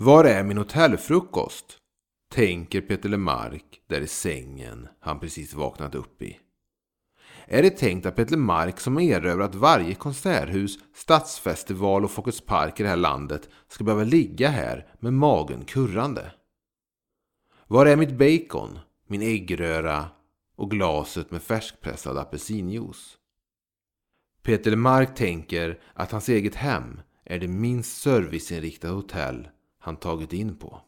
Var är min hotellfrukost? Tänker Peter Lemark där i sängen han precis vaknat upp i. Är det tänkt att Peter Lemark som erövrat varje konserthus, stadsfestival och Folkets Park i det här landet ska behöva ligga här med magen kurrande? Var är mitt bacon, min äggröra och glaset med färskpressad apelsinjuice? Peter Lemark tänker att hans eget hem är det minst serviceinriktade hotell han tagit in på.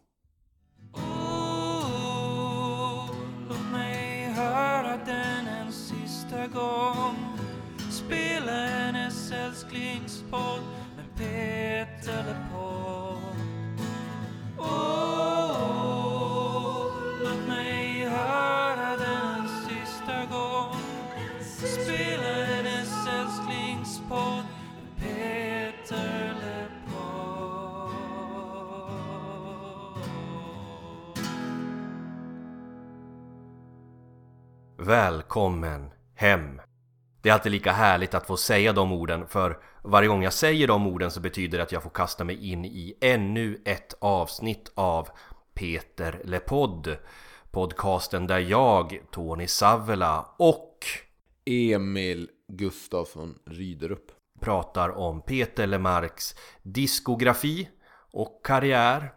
Välkommen hem. Det är alltid lika härligt att få säga de orden för varje gång jag säger de orden så betyder det att jag får kasta mig in i ännu ett avsnitt av Peter LePodd. Podcasten där jag, Tony Savela och Emil Gustafsson Ryderup. pratar om Peter Lemarks diskografi och karriär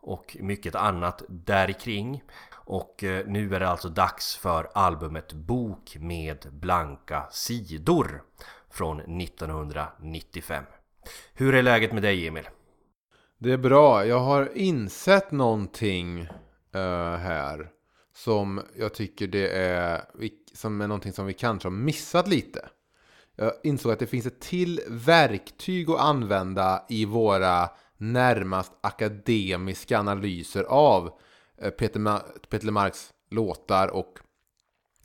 och mycket annat där kring. Och eh, nu är det alltså dags för albumet Bok med blanka sidor från 1995. Hur är läget med dig Emil? Det är bra. Jag har insett någonting eh, här som jag tycker det är, som är någonting som vi kanske har missat lite. Jag insåg att det finns ett till verktyg att använda i våra närmast akademiska analyser av Peter, Ma- Peter Lemarks låtar och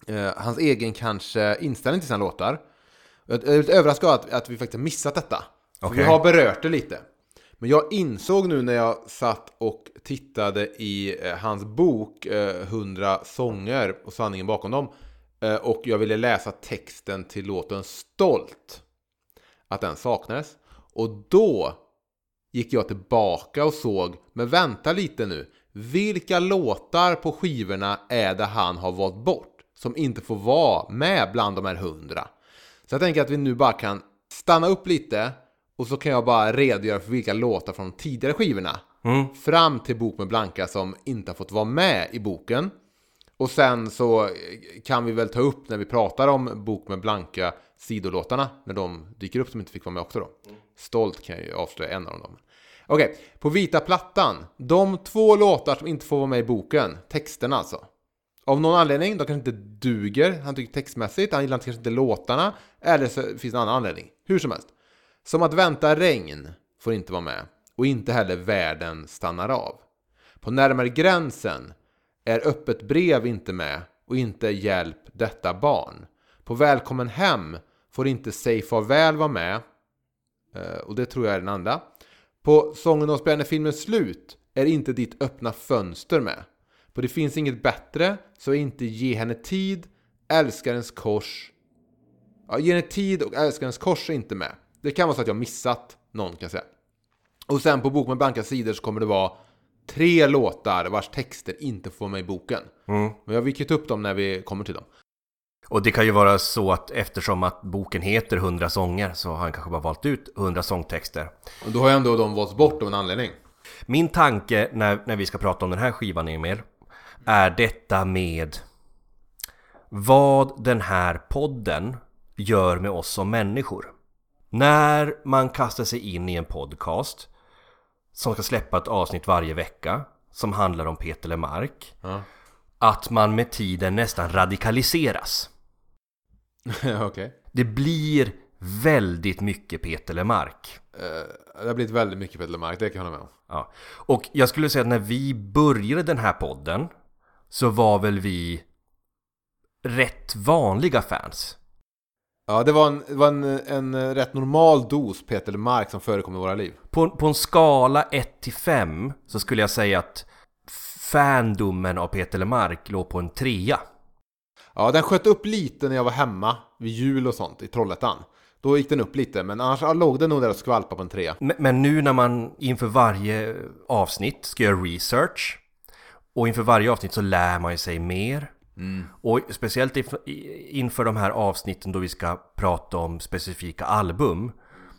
eh, hans egen kanske inställning till sina låtar. Jag är lite överraskad att, att vi faktiskt har missat detta. Okej. Vi har berört det lite. Men jag insåg nu när jag satt och tittade i eh, hans bok eh, 100 sånger och sanningen bakom dem. Eh, och jag ville läsa texten till låten Stolt. Att den saknades. Och då gick jag tillbaka och såg, men vänta lite nu. Vilka låtar på skivorna är det han har valt bort? Som inte får vara med bland de här hundra. Så jag tänker att vi nu bara kan stanna upp lite och så kan jag bara redogöra för vilka låtar från de tidigare skivorna. Fram till Bok med Blanka som inte har fått vara med i boken. Och sen så kan vi väl ta upp när vi pratar om Bok med Blanka sidolåtarna när de dyker upp som inte fick vara med också då. Stolt kan jag ju avslöja en av dem. Okej, på vita plattan. De två låtar som inte får vara med i boken, texterna alltså. Av någon anledning, de kanske inte duger, han tycker textmässigt, han gillar kanske inte låtarna, eller så finns det en annan anledning. Hur som helst. Som att vänta regn får inte vara med, och inte heller världen stannar av. På närmare gränsen är öppet brev inte med, och inte hjälp detta barn. På välkommen hem får inte säg farväl vara med, eh, och det tror jag är den andra. På Sången om spelande filmens slut är inte ditt öppna fönster med. På Det finns inget bättre så inte Ge henne tid, Älskarens kors. Ja, Ge henne tid och Älskarens kors är inte med. Det kan vara så att jag missat någon kan jag säga. Och sen på Bok med blanka sidor så kommer det vara tre låtar vars texter inte får vara med i boken. Men jag vill ta upp dem när vi kommer till dem. Och det kan ju vara så att eftersom att boken heter 100 sånger så har han kanske bara valt ut 100 sångtexter. Och då har ändå de valts bort av en anledning. Min tanke när, när vi ska prata om den här skivan Emil är detta med vad den här podden gör med oss som människor. När man kastar sig in i en podcast som ska släppa ett avsnitt varje vecka som handlar om Peter Lemark Ja. att man med tiden nästan radikaliseras. Okej. Det blir väldigt mycket Peter Lemark. Eh, Det har blivit väldigt mycket Peter Lemark, det kan jag hålla med om. Ja. Och jag skulle säga att när vi började den här podden så var väl vi rätt vanliga fans. Ja, det var en, det var en, en rätt normal dos Peter Lemark som förekom i våra liv. På, på en skala 1 till 5 så skulle jag säga att fandomen av Peter Lemark låg på en trea. Ja, den sköt upp lite när jag var hemma vid jul och sånt i Trollhättan. Då gick den upp lite, men annars låg den nog där och skvalpade på en trea. Men, men nu när man inför varje avsnitt ska göra research och inför varje avsnitt så lär man ju sig mer. Och speciellt inför de här avsnitten då vi ska prata om specifika album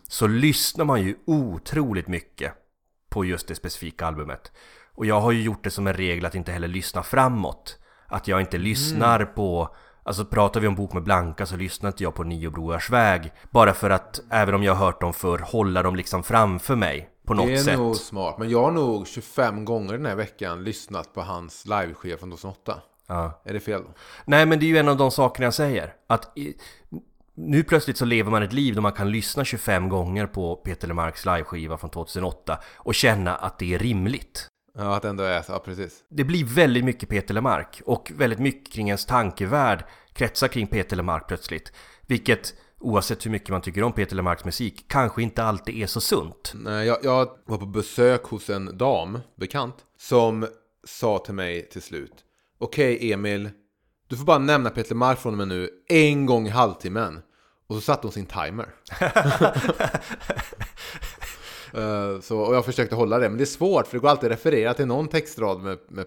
så lyssnar man ju otroligt mycket på just det specifika albumet. Och jag har ju gjort det som en regel att inte heller lyssna framåt. Att jag inte lyssnar på Alltså pratar vi om Bok med Blanka så lyssnar inte jag på Nio Broars väg Bara för att, även om jag har hört dem förr, hålla dem liksom framför mig På något det är sätt nog smart, men jag har nog 25 gånger den här veckan lyssnat på hans liveskiva från 2008. ja. Är det fel då? Nej men det är ju en av de sakerna jag säger Att i, nu plötsligt så lever man ett liv då man kan lyssna 25 gånger på Peter Lemarks liveskiva från 2008 Och känna att det är rimligt Ja, att det ändå är så, ja precis. Det blir väldigt mycket Peter Lemark och väldigt mycket kring ens tankevärld kretsar kring Peter Lemark plötsligt. Vilket, oavsett hur mycket man tycker om Peter Lemarks musik, kanske inte alltid är så sunt. Nej, jag, jag var på besök hos en dam, bekant, som sa till mig till slut. Okej Emil, du får bara nämna Peter Mark från och med nu en gång i halvtimmen. Och så satte hon sin timer. Eh, så, och jag försökte hålla det, men det är svårt för det går alltid att referera till någon textrad med, med,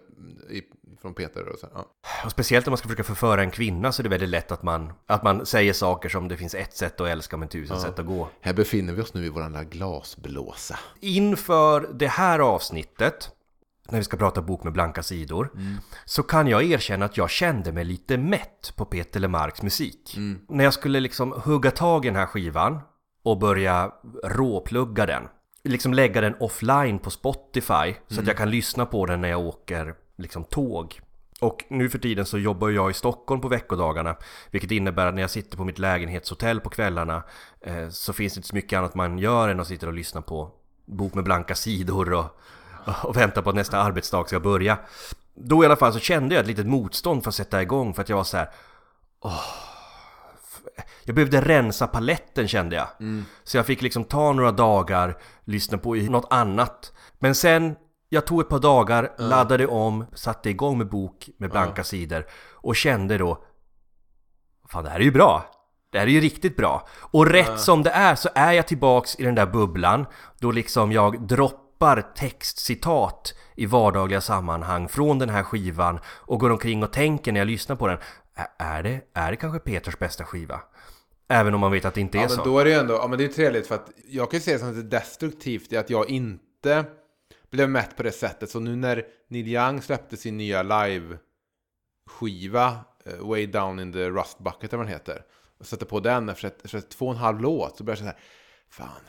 i, från Peter. Och så, ja. Och speciellt om man ska försöka förföra en kvinna så är det väldigt lätt att man, att man säger saker som det finns ett sätt att älska men tusen sätt att gå. Här befinner vi oss nu i våran lilla glasblåsa. Inför det här avsnittet, när vi ska prata bok med blanka sidor, så kan jag erkänna att jag kände mig lite mätt på Peter Lemarks musik. När jag skulle liksom hugga tag i den här skivan och börja råplugga den, liksom lägga den offline på Spotify så att jag kan lyssna på den när jag åker liksom tåg. Och nu för tiden så jobbar jag i Stockholm på veckodagarna Vilket innebär att när jag sitter på mitt lägenhetshotell på kvällarna eh, Så finns det inte så mycket annat man gör än att sitta och lyssna på Bok med blanka sidor och, och vänta på att nästa arbetsdag ska börja Då i alla fall så kände jag ett litet motstånd för att sätta igång för att jag var så här. Jag behövde rensa paletten kände jag. Så jag fick liksom ta några dagar, lyssna på något annat. Men sen, jag tog ett par dagar, laddade om, satte igång med bok med blanka sidor och kände då Fan det här är ju bra! Det här är ju riktigt bra! Och rätt som det är så är jag tillbaks i den där bubblan då liksom jag droppar textcitat i vardagliga sammanhang från den här skivan och går omkring och tänker när jag lyssnar på den "Ä- Är det, är det kanske Peters bästa skiva? Även om man vet att det inte är Ja, så. men då är det ju ändå, ja men det är trevligt för att jag kan ju se det som lite destruktivt i att jag inte blev mätt på det sättet. Så nu när Neil Young släppte sin nya live-skiva, eh, Way Down in the Rust Bucket eller vad den heter, och satte på den efter, ett, efter ett två och en halv låt, så började jag så här, fan,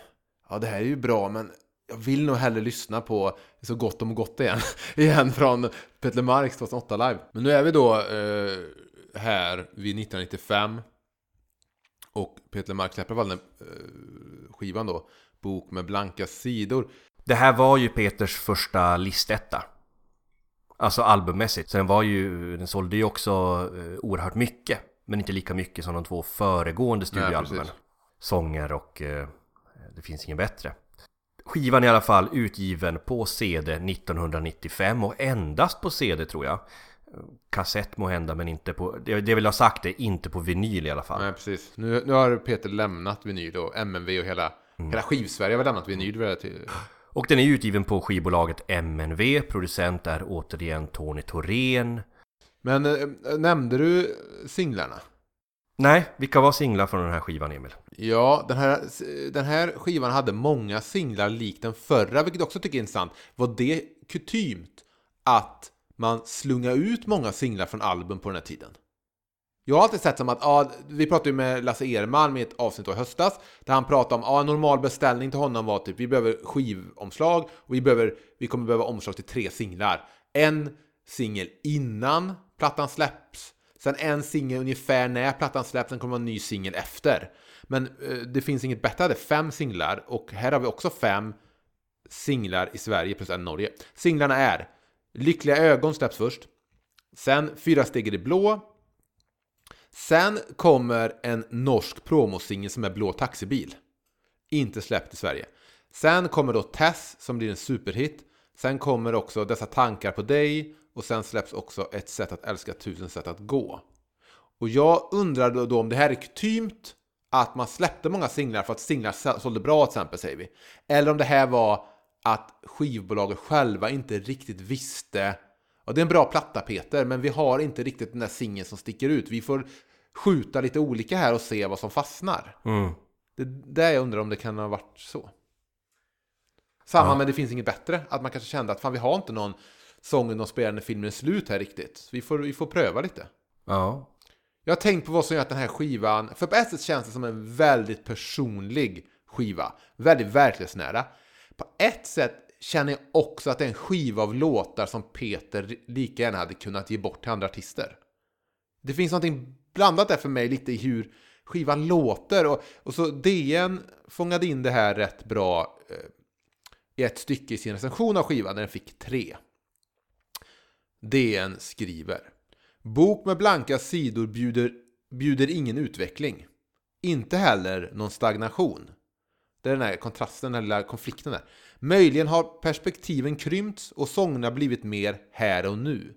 ja det här är ju bra, men jag vill nog hellre lyssna på Så gott om gott igen, igen från Peter Marks 2008 live. Men nu är vi då eh, här vid 1995 och Peter Mark den eh, skivan då, Bok med blanka sidor. Det här var ju Peters första listetta. Alltså albummässigt. Så den var ju, den sålde ju också eh, oerhört mycket. Men inte lika mycket som de två föregående studioalbumen. Sånger och eh, Det finns ingen bättre. Skivan är i alla fall utgiven på CD 1995 och endast på CD tror jag. Kassett må hända men inte på, det, det vill ha sagt det, inte på vinyl i alla fall. Nej, precis. Nu, nu har Peter lämnat vinyl och MNV och hela, hela skivsverige har lämnat vinyl. vid det till- Och den är utgiven på skivbolaget MNV, producent är återigen Tony Thorén. Men eh, nämnde du singlarna? Nej, vilka var singlar från den här skivan Emil? Ja, den här, den här skivan hade många singlar likt den förra, vilket jag också tycker är intressant. Var det kutymt att man slunga ut många singlar från album på den här tiden? Jag har alltid sett som att, ja, vi pratade ju med Lasse Erman i ett avsnitt av i höstas, där han pratade om, ja, en normal beställning till honom var typ, vi behöver skivomslag och vi, behöver, vi kommer behöva omslag till tre singlar. En singel innan plattan släpps, sen en singel ungefär när plattan släpps, sen kommer en ny singel efter. Men eh, det finns inget bättre, det är fem singlar och här har vi också fem singlar i Sverige plus en i Norge. Singlarna är Lyckliga ögon släpps först, sen Fyra steg i det blå, Sen kommer en norsk promosingel som är Blå taxibil. Inte släppt i Sverige. Sen kommer då Tess som blir en superhit. Sen kommer också Dessa tankar på dig. Och sen släpps också Ett sätt att älska, tusen sätt att gå. Och jag undrar då, om det här är kutymt att man släppte många singlar för att singlar sålde bra till exempel, säger vi. Eller om det här var att skivbolaget själva inte riktigt visste Ja, det är en bra platta Peter, men vi har inte riktigt den där singeln som sticker ut. Vi får skjuta lite olika här och se vad som fastnar. Mm. Det är där jag undrar om det kan ha varit så. Samma Ja. med Det finns inget bättre. Att man kanske kände att fan, vi har inte någon sången de spelar när filmen är slut här riktigt. Vi får, vi får pröva lite. Ja. Jag har tänkt på vad som gör att den här skivan, för på ett sätt känns det som en väldigt personlig skiva. Väldigt verklighetsnära. På ett sätt känner jag också att det är en skiva av låtar som Peter lika gärna hade kunnat ge bort till andra artister. Det finns någonting blandat där för mig lite i hur skivan låter. Och, och så DN fångade in det här rätt bra eh, i ett stycke i sin recension av skivan, där den fick tre. DN skriver Bok med blanka sidor bjuder, bjuder ingen utveckling. Inte heller någon stagnation. Det är den här kontrasten, den här lilla konflikten där. Möjligen har perspektiven krympts och sångerna blivit mer här och nu.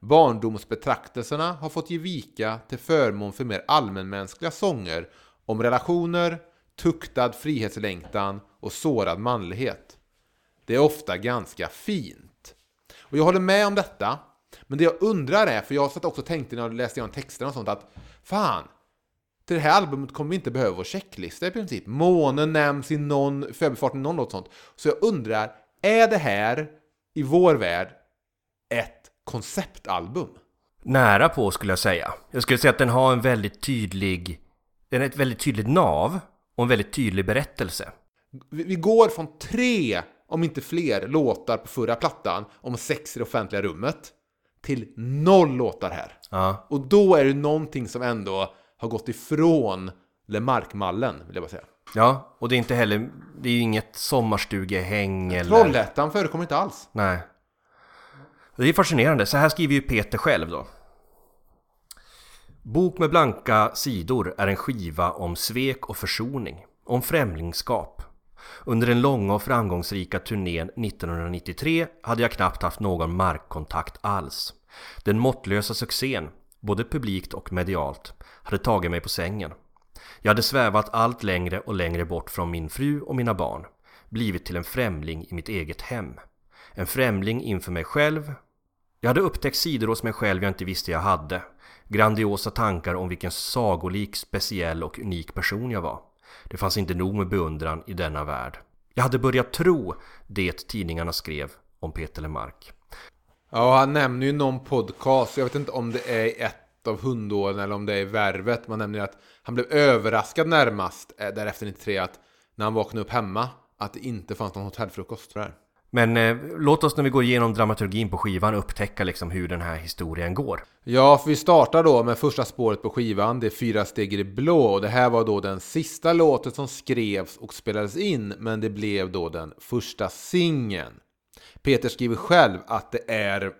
Barndomsbetraktelserna har fått ge vika till förmån för mer allmänmänskliga sånger om relationer, tuktad frihetslängtan och sårad manlighet. Det är ofta ganska fint. Och jag håller med om detta. Men det jag undrar är, för jag satt också och tänkte när jag läste igenom texterna och sånt att fan, till det här albumet kommer vi inte behöva vår checklista i princip. Månen nämns i någon, förbifarten i någon låt sånt. Så jag undrar, är det här i vår värld ett konceptalbum? Nära på skulle jag säga. Jag skulle säga att den har en väldigt tydlig... Den är ett väldigt tydligt nav och en väldigt tydlig berättelse. Vi vi går från tre, om inte fler, låtar på förra plattan om sex i det offentliga rummet till noll låtar här. Ja. Och då är det någonting som ändå har gått ifrån Lemark-mallen, vill jag bara säga. Ja, och det är inte heller... Det är ju inget sommarstugehäng eller... Trollhättan förekommer inte alls. Nej. Det är fascinerande. Så här skriver ju Peter själv då. Bok med blanka sidor är en skiva om svek och försoning. Om främlingskap. Under den långa och framgångsrika turnén 1993 hade jag knappt haft någon markkontakt alls. Den måttlösa succén, både publikt och medialt, hade tagit mig på sängen. Jag hade svävat allt längre och längre bort från min fru och mina barn. Blivit till en främling i mitt eget hem. En främling inför mig själv. Jag hade upptäckt sidor hos mig själv jag inte visste jag hade. Grandiosa tankar om vilken sagolik, speciell och unik person jag var. Det fanns inte nog med beundran i denna värld. Jag hade börjat tro det tidningarna skrev om Peter Lemark. Ja, han nämner ju någon podcast, jag vet inte om det är i ett av hundåren eller om det är i Värvet. Man nämner att han blev överraskad närmast eh, därefter 93 att när han vaknade upp hemma att det inte fanns någon hotellfrukost för det här. Men eh, låt oss när vi går igenom dramaturgin på skivan upptäcka liksom hur den här historien går. Ja, för vi startar då med första spåret på skivan, det är Fyra steg i det blå. Och det här var då den sista låten som skrevs och spelades in, men det blev då den första singeln. Peter skriver själv att det är...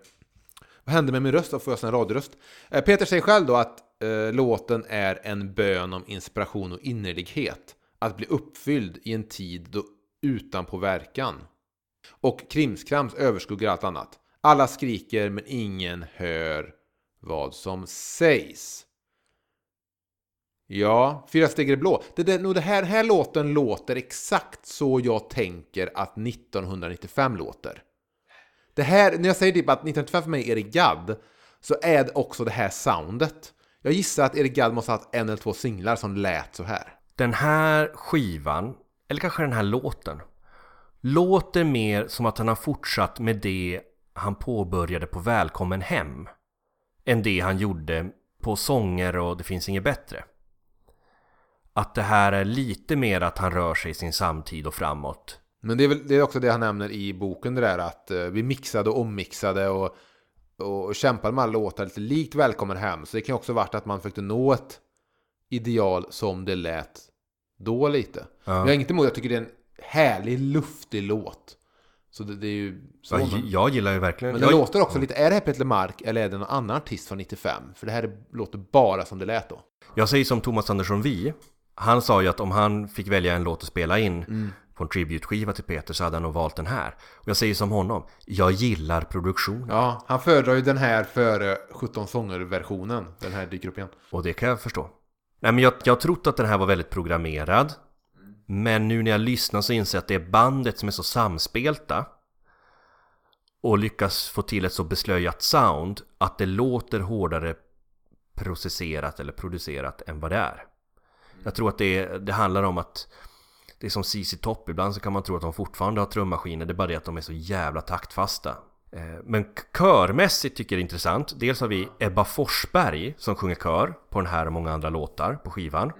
Vad hände med min röst? Då får jag en radioröst. Eh, Peter säger själv då att eh, låten är en bön om inspiration och innerlighet. Att bli uppfylld i en tid då utan påverkan. Och krimskrams överskuggar allt annat. Alla skriker men ingen hör vad som sägs. Ja, Fyra steg i det blå. Det, det, nog det här, här låten låter exakt så jag tänker att 1995 låter. Det här, när jag säger typ att 1995 för mig är Eric Gadd, så är det också det här soundet. Jag gissar att Eric Gadd måste ha haft en eller två singlar som lät så här. Den här skivan, eller kanske den här låten, låter mer som att han har fortsatt med det han påbörjade på Välkommen Hem än det han gjorde på Sånger och Det finns inget bättre. Att det här är lite mer att han rör sig i sin samtid och framåt. Men det är, väl, det är också det han nämner i boken det där att eh, vi mixade och ommixade och, och kämpade med alla låtar lite likt Välkommen hem. Så det kan också varit att man försökte nå ett ideal som det lät då lite. Ja. Jag har inget emot, jag tycker det är en härlig, luftig låt. Så det, det är ju så. Ja, men jag gillar ju verkligen... men det jag, låter också lite, är det här Peter Lemark eller är det någon annan artist från 95? För det här är, låter bara som det lät då. jag säger som Thomas Andersson Vi. Han sa ju att om han fick välja en låt att spela in Mm. På en tribute-skiva till Peter så hade han nog valt den här. Och jag säger som honom. Jag gillar produktionen. Ja, han föredrar ju den här före 17 sånger-versionen. Den här dyker upp igen. Och det kan jag förstå. Nej men jag, jag har trott att den här var väldigt programmerad Men nu när jag lyssnar så inser jag att det är bandet som är så samspelta Och lyckas få till ett så beslöjat sound Att det låter hårdare processerat eller producerat än vad det är Jag tror att det, det handlar om att Det är som CC Top, ibland så kan man tro att de fortfarande har trummaskiner Det är bara det att de är så jävla taktfasta. Eh, Men körmässigt tycker jag det är intressant. Dels har vi Ebba Forsberg som sjunger kör på den här och många andra låtar på skivan.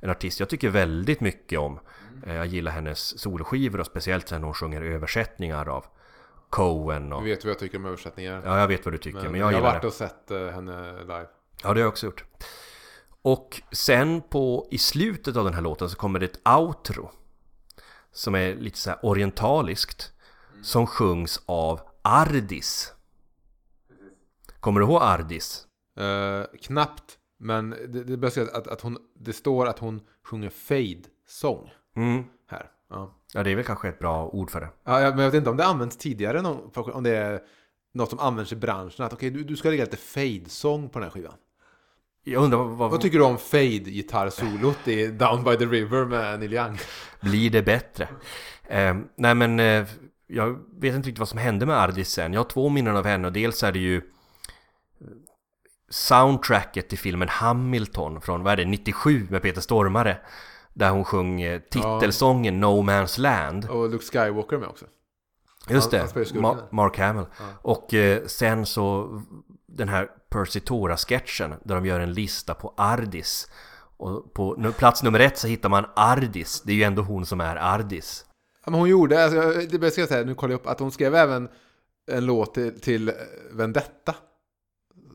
En artist jag tycker väldigt mycket om. Eh, Jag gillar hennes soloskivor och speciellt sen hon sjunger översättningar av Cohen och... Du vet vad jag tycker om översättningar. Ja, jag vet vad du tycker men, men jag jag har varit det. och sett eh, henne live. Ja, det har jag också gjort Och sen på, i slutet av den här låten så kommer det ett outro Som är lite så orientaliskt Som sjungs av Ardis Kommer du ihåg Ardis? Eh, knappt, men det, det bästa att, att hon, det står att hon sjunger fade-sång Mm. här. Ja. Ja, det är väl kanske ett bra ord för det Ja, men jag vet inte om det används tidigare, någon, om det är något som används i branschen. Att okej, du, du ska lägga lite fade-sång på den här skivan. Jag undrar vad, vad tycker du om fade-gitarrsolot i Down by the River med Neil Young? blir det bättre? Eh, nej men eh, jag vet inte riktigt vad som hände med Ardis sen Jag har två minnen av henne och dels är det ju Soundtracket till filmen Hamilton från, vad är det, 97 med Peter Stormare Där hon sjöng eh, titelsången No Man's Land Och Luke Skywalker med också. Just Han- det, Ma-. Mark Hamill Och eh, sen så den här Percy Tora-sketchen där de gör en lista på Ardis Och på plats nummer ett så hittar man Ardis Det är ju ändå hon som är Ardis Ja, men hon gjorde, alltså, det bästa jag säga, nu kollar jag upp, att hon skrev även en låt till, till Vendetta.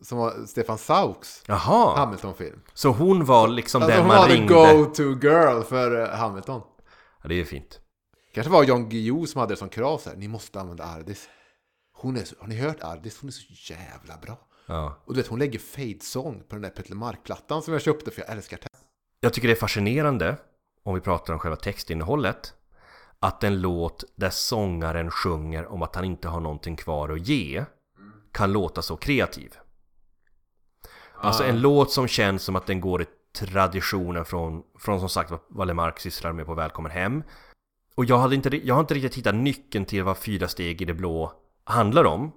Som var Stefan Sauks Jaha! Hamilton-film. Så hon var liksom Alltså den hon man var the ringde go-to girl för eh, Hamilton. Ja det är fint Kanske var Jan Guillou som hade det som krav så här, ni måste använda Ardis. Hon är så, har ni hört Ardis? Hon är så jävla bra. Ja. Och du vet, hon lägger fade-sång på den där Petter Mark-plattan som jag köpte för jag älskar det. Jag tycker det är fascinerande Om vi pratar om själva textinnehållet Att en låt där sångaren sjunger om att han inte har någonting kvar att ge Kan låta så kreativ Alltså Ah. en låt som känns som att den går i traditionen från, från som sagt vad Valle Mark sysslar med på Välkommen Hem Och jag, hade inte, jag har inte riktigt hittat nyckeln till vad Fyra steg i det blå handlar om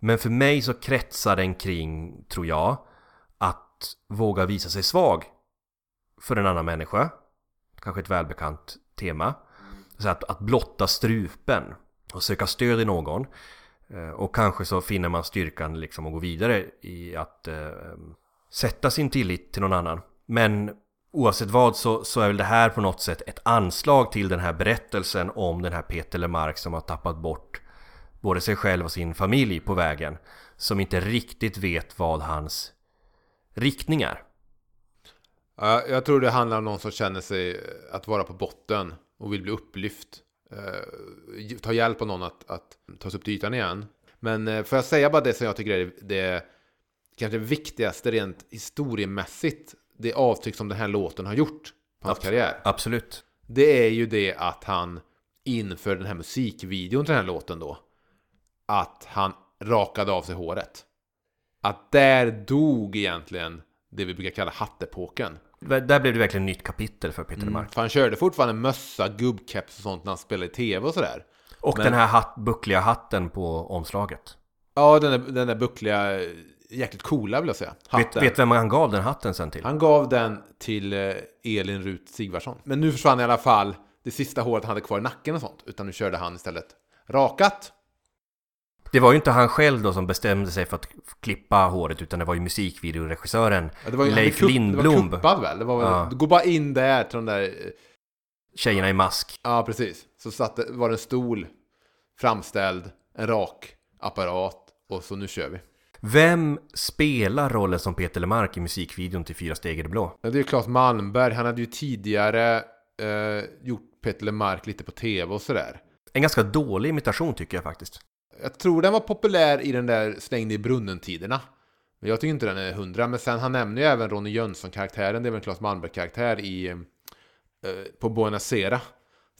men för mig så kretsar den kring, tror jag Att våga visa sig svag För en annan människa. Kanske ett välbekant tema. Så att, att blotta strupen Och söka stöd i någon. Eh, och kanske så finner man styrkan liksom att gå vidare i att eh, sätta sin tillit till någon annan. Men oavsett vad så, så är väl det här på något sätt ett anslag till den här berättelsen om den här Peter Lemark som har tappat bort både sig själv och sin familj på vägen. Som inte riktigt vet vad hans riktning är. Ja, jag tror det handlar om någon som känner sig eh, att vara på botten och vill bli upplyft. Eh, ta hjälp av någon att, att ta sig upp till ytan igen. Men eh, får jag säga bara det som jag tycker är det kanske viktigaste rent historiemässigt. Det avtryck som den här låten har gjort på hans karriär. Absolut. Det är ju det att han inför den här musikvideon till den här låten då. Att han rakade av sig håret. Att där dog egentligen det vi brukar kalla hattepoken. Där blev det verkligen nytt kapitel för Peter Lemark. För han körde fortfarande mössa, gubbkeps och sånt när han spelade i tv och sådär. Och Men- den här hatt, buckliga hatten på omslaget. Ja, den där, den där buckliga, jäkligt coola vill jag säga. Hatten. vet vem han gav den hatten sen till? Han gav den till eh, Elin Rut Sigvardsson. Men nu försvann i alla fall det sista håret han hade kvar i nacken och sånt. Utan nu körde han istället rakat. Det var ju inte han själv då som bestämde sig för att klippa håret utan det var ju musikvideoregissören Ja, det var ju, Leif kupp- Lindblom. Det var kuppad väl? Det var väl Ja. Går bara in där till de där... eh, Tjejerna i mask. Ja, precis. Så satt var det en stol framställd, en rak apparat och så nu kör vi. Vem spelar rollen som Peter Lemark i musikvideon till Fyra steg i det blå? Ja, det är Claes Malmberg. Han hade ju tidigare eh, gjort Peter Lemark lite på tv och sådär. En ganska dålig imitation tycker jag faktiskt. Jag tror den var populär i den där slängd i brunnen-tiderna. Men jag tycker inte den är hundra. Men sen han nämner ju även Ronny Jönsson-karaktären. Det är väl en Claes Malmberg-karaktär i... Eh, på Buonasera.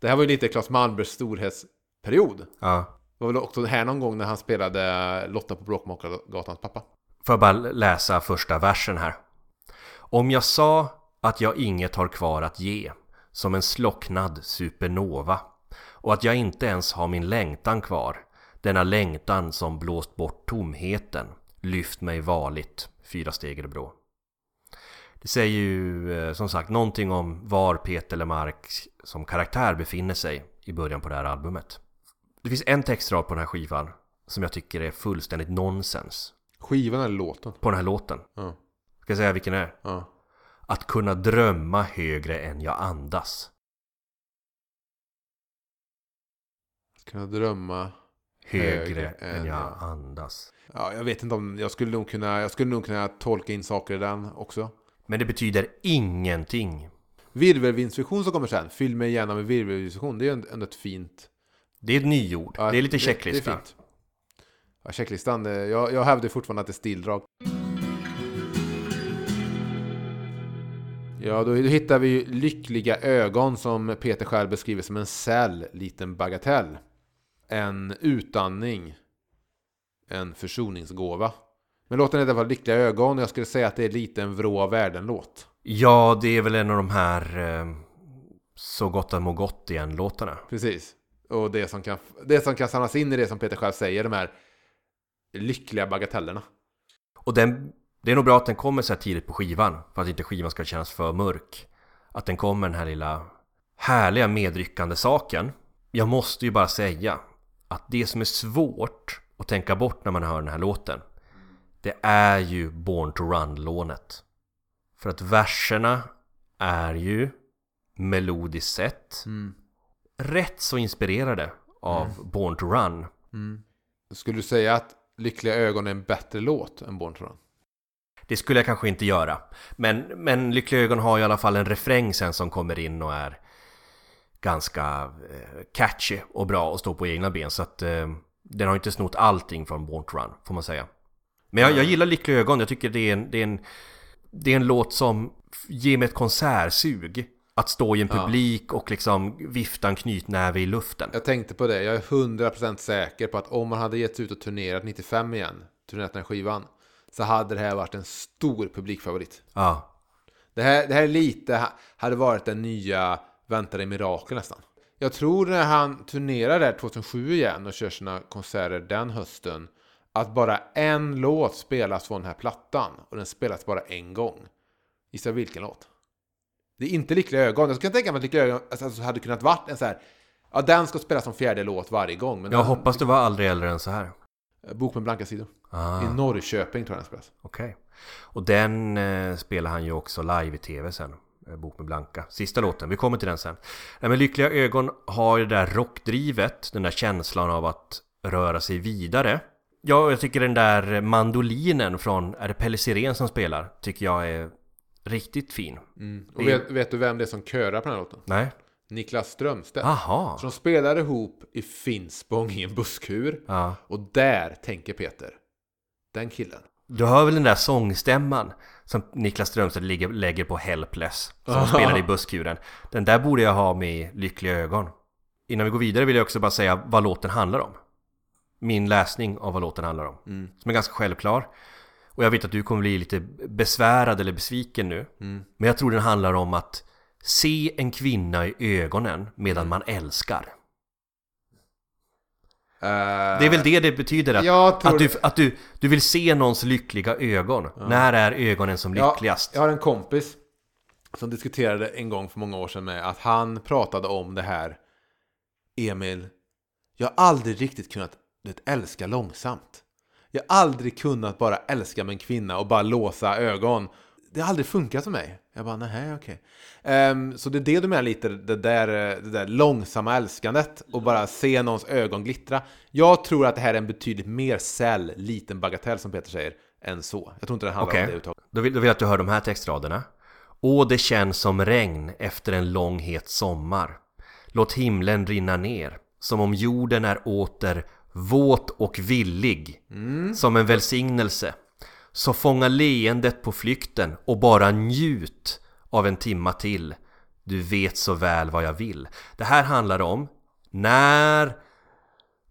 Det här var ju lite Claes Malmbergs storhetsperiod. Ja. Det var väl också här någon gång när han spelade Lotta på Bråkmakargatans pappa. Får jag bara läsa första versen här. Om jag sa att jag inget har kvar att ge Som en slocknad supernova Och att jag inte ens har min längtan kvar Denna längtan som blåst bort tomheten Lyft mig varligt Fyra steg Örebro Det säger ju eh, som sagt någonting om var Peter Lemark som karaktär befinner sig i början på det här albumet Det finns en textrad på den här skivan som jag tycker är fullständigt nonsens Skivan eller låten? På den här låten Ja. Ska jag säga vilken det är? ja. Att kunna drömma högre än jag andas Kunna drömma. Högre, än jag andas Ja, jag vet inte om... Jag skulle nog kunna, jag skulle nog kunna tolka in saker i den också. Men det betyder ingenting Virvelvindsvision som kommer sen. Fyll mig gärna med virvelvindsvision. Det är ju ändå ett fint... Det är ett nyord, Ja, det är lite Det, checklista är fint. Ja, checklistan. eh, Jag, jag hävdar fortfarande att det är stildrag. Ja, då, hittar vi lyckliga ögon som Peter själv beskriver som en säll, liten bagatell. En utandning. En försoningsgåva. Men låten heter i alla fall Lyckliga ögon och jag skulle säga att det är lite en vrå av världen-låt. Ja, det är väl en av de här eh, Så gott att må gott igen låtarna Precis. Och det som, kan, det som kan samlas in i det som Peter själv säger, de här lyckliga bagatellerna. Och den, det är nog bra att den kommer så här tidigt på skivan För att inte skivan ska kännas för mörk Att den kommer den här lilla härliga medryckande saken Jag måste ju bara säga Att det som är svårt att tänka bort när man hör den här låten Det är ju Born to Run-lånet. För att verserna är ju melodiskt sett rätt så inspirerade av Born to Run. Skulle du säga att Lyckliga ögon är en bättre låt än Born to Run? Det skulle jag kanske inte göra. Men, men Lyckliga Ögon har i alla fall en refräng sen som kommer in och är ganska eh, catchy och bra och står på egna ben. Så att eh, den har inte snott allting från Born to Run, får man säga. Men jag, jag gillar Lyckliga Ögon. Jag tycker det är en, det är en, det är en låt som ger mig ett konsertsug. Att stå i en publik och liksom vifta en knytnäve i luften. Jag tänkte på det, jag är 100% säker på att om man hade gett sig ut och turnerat 95 igen, turnerat den här skivan, så hade det här varit en stor publikfavorit. Ja, Det här, det här är lite, hade varit den nya Väntade mirakel nästan. Jag tror när han turnerar där 2007 igen och kör sina konserter den hösten, att bara en låt spelas från den här plattan och den spelas bara en gång. Gissa vilken låt? Det är inte Lyckliga ögon. Jag skulle tänka mig att Lyckliga ögon alltså, hade kunnat varit en så här, ja den ska spelas som fjärde låt varje gång. Men jag den, hoppas det var aldrig äldre än så här. Bok med blanka sidor. Ah. I Norrköping tror jag den spelas. Okej. Och den eh, spelar han ju också live i tv sen. eh, Bok med Blanka. Sista låten, vi kommer till den sen. Nej, men Lyckliga ögon har ju det där rockdrivet, den där känslan av att röra sig vidare. Ja, jag tycker den där mandolinen från, är det Pelle Sirén som spelar? Tycker jag är riktigt fin. Och vet, vet du vem det är som körar på den här låten? Nej? Niklas Strömstedt. Aha. De spelar ihop i Finspång i en busskur. Ja. Och där tänker Peter. Den killen. Du hör väl den där sångstämman som Niklas Strömstedt ligger, lägger på Helpless Som han spelade i busskuren. Den där borde jag ha med i Lyckliga ögon. Innan vi går vidare vill jag också bara säga vad låten handlar om. Min läsning av vad låten handlar om. Som är ganska självklar. Och jag vet att du kommer bli lite besvärad eller besviken nu. Men jag tror den handlar om att Se en kvinna i ögonen medan man älskar Det är väl det det betyder att, Jag att, du, att du, du vill se någons lyckliga ögon När är ögonen som Ja, lyckligast? jag har en kompis som diskuterade en gång för många år sedan med att han pratade om det här. Emil, jag har aldrig riktigt kunnat vet, älska långsamt. Jag har aldrig kunnat bara älska med en kvinna och bara låsa ögon. Det har aldrig funkat för mig. Jag bara, nej, okej. Ehm, så det är det du menar lite, det där, eh, det där långsamma älskandet och bara se någons ögon glittra. Jag tror att det här är en betydligt mer säll, liten bagatell som Peter säger, än så. Jag tror inte det handlar Okej, om det överhuvudtaget. då, vill, då vill jag att du hör de här textraderna Åh, det känns som regn efter en lång het sommar Låt himlen rinna ner Som om jorden är åter våt och villig Som en välsignelse så fånga leendet på flykten och bara njut av en timma till Du vet så väl vad jag vill Det här handlar om när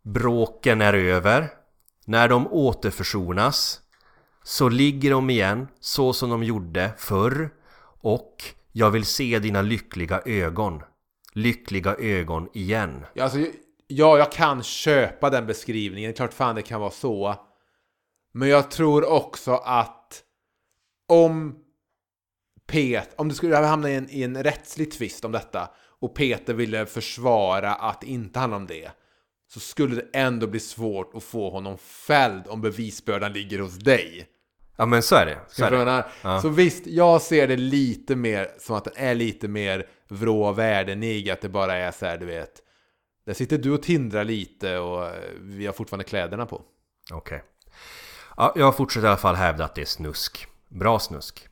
bråken är över När de återförsonas Så ligger de igen så som de gjorde förr och jag vill se dina lyckliga ögon. Lyckliga ögon igen. Ja, alltså, ja, jag kan köpa den beskrivningen. Klart fan det kan vara så. Men jag tror också att om Pet, om det skulle hamna i en, i en rättslig tvist om detta och Peter ville försvara att det inte handlar om det så skulle det ändå bli svårt att få honom fälld om bevisbördan ligger hos dig. Ja men så är det. Så, är det. Ja. så visst, jag ser det lite mer som att den är lite mer vrå världenig, att det bara är så här, du vet. Där sitter du och tindrar lite och vi har fortfarande kläderna på. Okej. Ja, jag fortsätter i alla fall hävda att det är snusk. Bra snusk.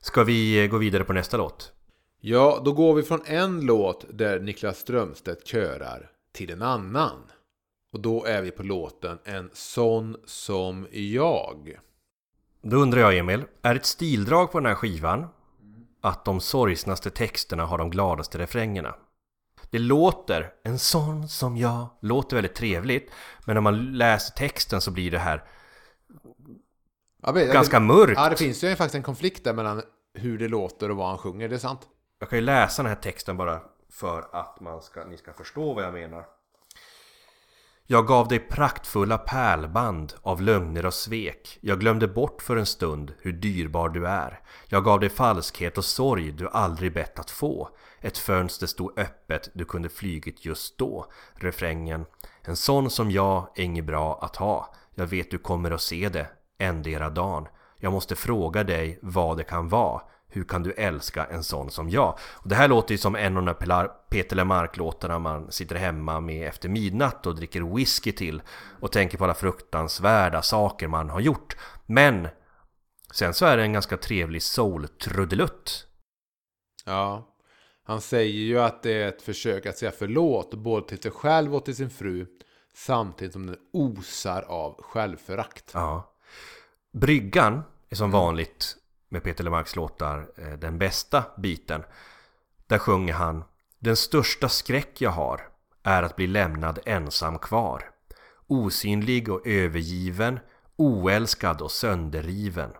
Ska vi eh, gå vidare på nästa låt? Ja, då går vi från en låt där Niklas Strömstedt körar till en annan. Och då är vi på låten En sån som jag. Då undrar jag Emil, är ett stildrag på den här skivan att de sorgsnaste texterna har de gladaste refrängerna? Det låter, en sån som jag, låter väldigt trevligt Men när man läser texten så blir det här Ja, men- ganska mörkt Ja, det finns ju faktiskt en konflikt där mellan hur det låter och vad han sjunger, det är sant. Jag kan ju läsa den här texten bara för att man ska, ni ska förstå vad jag menar. Jag gav dig praktfulla pärlband av lögner och svek. Jag glömde bort för en stund hur dyrbar du är. Jag gav dig falskhet och sorg du aldrig bett att få. Ett fönster stod öppet, du kunde flygit just då. Refrängen. En sån som jag är inget bra att ha. Jag vet du kommer att se det, endera dagen. Jag måste fråga dig vad det kan vara. Hur kan du älska en sån som jag? Och det här låter ju som en av de där Peter Lemark-låtarna man sitter hemma med efter midnatt och dricker whisky till och tänker på alla fruktansvärda saker man har gjort. Men sen så är det en ganska trevlig soul-trudelutt. Ja. Han säger ju att det är ett försök att säga förlåt både till sig själv och till sin fru samtidigt som den osar av självförakt. Ja. Bryggan är som vanligt med Peter Lemarks låtar eh, den bästa biten. Där sjunger han Den största skräck jag har är att bli lämnad ensam kvar. Osynlig och övergiven, oälskad och sönderriven.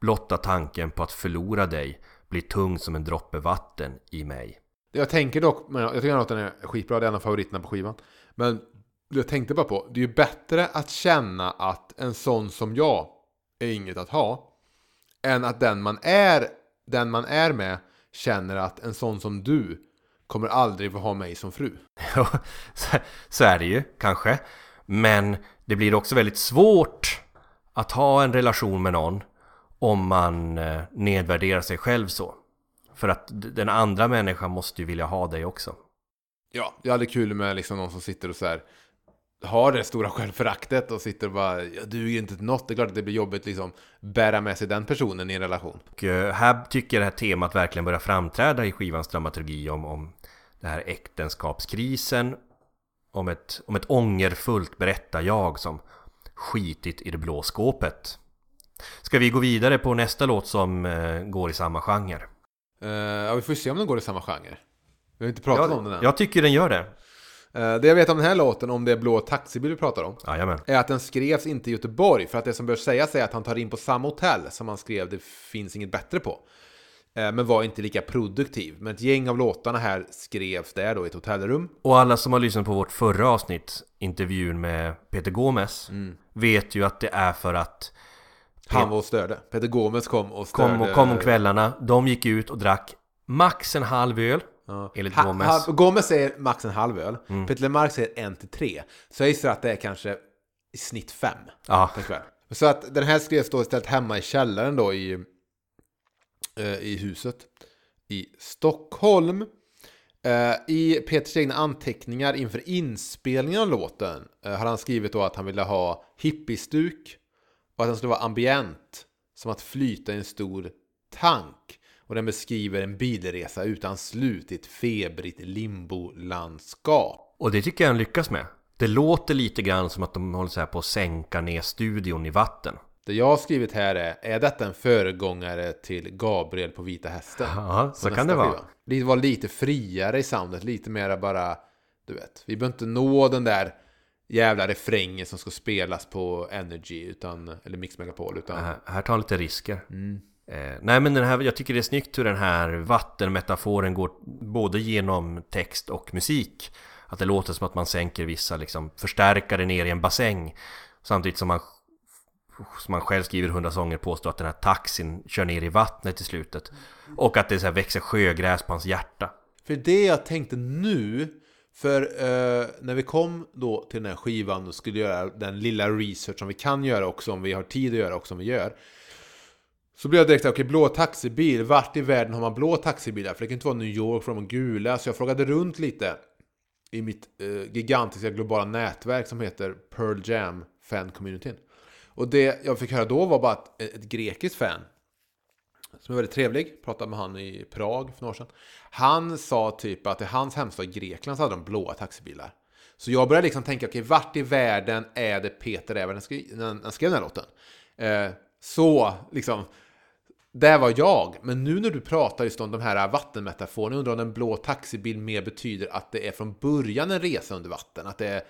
Blotta tanken på att förlora dig blir tung som en droppe vatten i mig. Jag tänker dock, jag tycker att den är skitbra, det är en av favoriterna på skivan. Men jag tänkte bara på, det är ju bättre att känna att en sån som jag är inget att ha. Än att den man är, den man är med känner att en sån som du kommer aldrig få ha mig som fru. Så- så är det ju kanske. Men det blir också väldigt svårt att ha en relation med någon om man eh, nedvärderar sig själv så. För att den andra människan måste ju vilja ha dig också. Ja, det är aldrig kul med liksom någon som sitter och så här har det stora självföraktet och sitter och bara jag duger inte till något. Det är klart att det blir jobbigt liksom bära med sig den personen i en relation. Och eh, här tycker jag det här temat verkligen börjar framträda i skivans dramaturgi om, om det här äktenskapskrisen. Om ett, om ett ångerfullt berättar-jag som skitit i det blå skåpet. Ska vi gå vidare på nästa låt som eh, går i samma genre? Eh, ja, vi får se om den går i samma genre. Vi har inte pratat om den än. Jag, jag tycker den gör det. Eh, det jag vet om den här låten, om det är Blå taxibil vi pratar om, Jajamän. är att den skrevs inte i Göteborg. För att det som bör sägas är att han tar in på samma hotell som han skrev Det finns inget bättre på. Eh, men var inte lika produktiv. Men ett gäng av låtarna här skrevs där då i ett hotellrum. Och alla som har lyssnat på vårt förra avsnitt, intervjun med Peter Gomes, Mm. vet ju att det är för att Han var och störde. Peter Gomes kom och störde. kom, och kom om kvällarna, de gick ut och drack max en halv öl, Ja. enligt Ha, ha, Gomes säger max en halv öl. Mm. Peter Lemark säger en till tre. Så jag gissar att det är kanske i snitt fem Ja, per kväll. Så att den här skrevs då istället hemma i källaren då i, eh, i huset i Stockholm. Eh, I Peters egna anteckningar inför inspelningen av låten eh, har han skrivit då att han ville ha hippiestuk och att den skulle vara ambient, som att flyta i en stor tank. Och den beskriver en bilresa utan slut i ett febrigt limbolandskap. och det tycker jag han lyckas med. Det låter lite grann som att de håller så här på att sänka ner studion i vatten. Det jag har skrivit här är, är detta en föregångare till Gabriel på Vita Hästen? Ja, så kan det vara. Det var lite friare i soundet, lite mera bara, du vet, vi behöver inte nå den där jävla refränger som ska spelas på Energy utan, eller Mix Megapol utan Här, här tar han lite risker. mm. Eh, nej men den här, jag tycker det är snyggt hur den här vattenmetaforen går både genom text och musik. Att det låter som att man sänker vissa liksom förstärkare ner i en bassäng. Samtidigt som man, som man själv skriver hundra sånger påstår att den här taxin kör ner i vattnet i slutet. Och att det så här växer sjögräs på hans hjärta. För det jag tänkte nu, för eh, när vi kom då till den här skivan och skulle göra den lilla research som vi kan göra också om vi har tid att göra också om vi gör. Så blev jag direkt okej, blå taxibil, vart i världen har man blå taxibilar? För det kan inte vara New York, för de har gula. Så jag frågade runt lite i mitt eh, gigantiska globala nätverk som heter Pearl Jam Fan Communityn. Och det jag fick höra då var bara att ett, ett grekiskt fan som är väldigt trevlig, pratade med han i Prag för några år sedan. Han sa typ att i hans hemstad Grekland så hade de blåa taxibilar. Så jag började liksom tänka, okej, vart i världen är det Peter är när han skrev, när han skrev den här låten? Eh, så, liksom, där var jag. Men nu när du pratar just om de här vattenmetaforerna, undrar om en blå taxibil mer betyder att det är från början en resa under vatten. Att det är,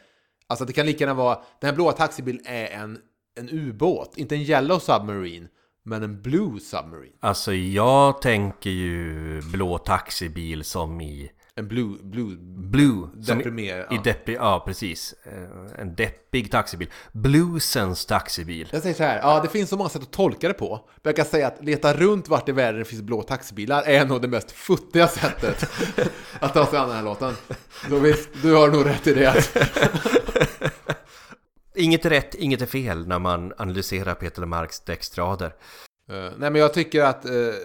alltså det kan lika gärna vara, den här blåa taxibilen är en, en ubåt, inte en yellow submarine, men en blue submarine. Alltså jag tänker ju blå taxibil som i en blue, blue, Blue. Som i, deprimerad. i deppig, ja precis. Eh, En deppig taxibil. Bluesens taxibil. Jag säger så här, ja det finns så många sätt att tolka det på. Men jag kan säga att leta runt vart i världen det finns blå taxibilar är nog det mest futtiga sättet att ta sig an den här låten. Så visst, du har nog rätt i det. Inget är rätt, inget är fel när man analyserar Peter Lemarks textrader. Eh, nej men jag tycker att eh, det,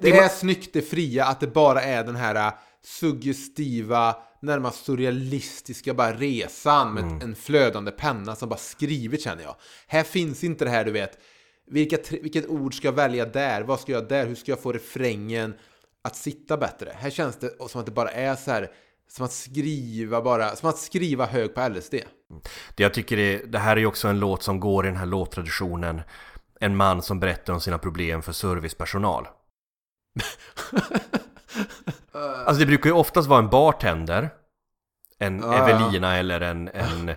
det är var- snyggt, det fria, att det bara är den här suggestiva, närmast surrealistiska bara resan med Mm. en flödande penna som bara skrivit känner jag. Här finns inte det här du vet, vilka, vilket ord ska jag välja där, vad ska jag där, hur ska jag få refrängen att sitta bättre? Här känns det som att det bara är så här, som att skriva bara, som att skriva hög på LSD. Det jag tycker är, det här är ju också en låt som går i den här låttraditionen. En man som berättar om sina problem för servicepersonal. Alltså det brukar ju oftast vara en bartender. En Ja, ja. Evelina eller en, en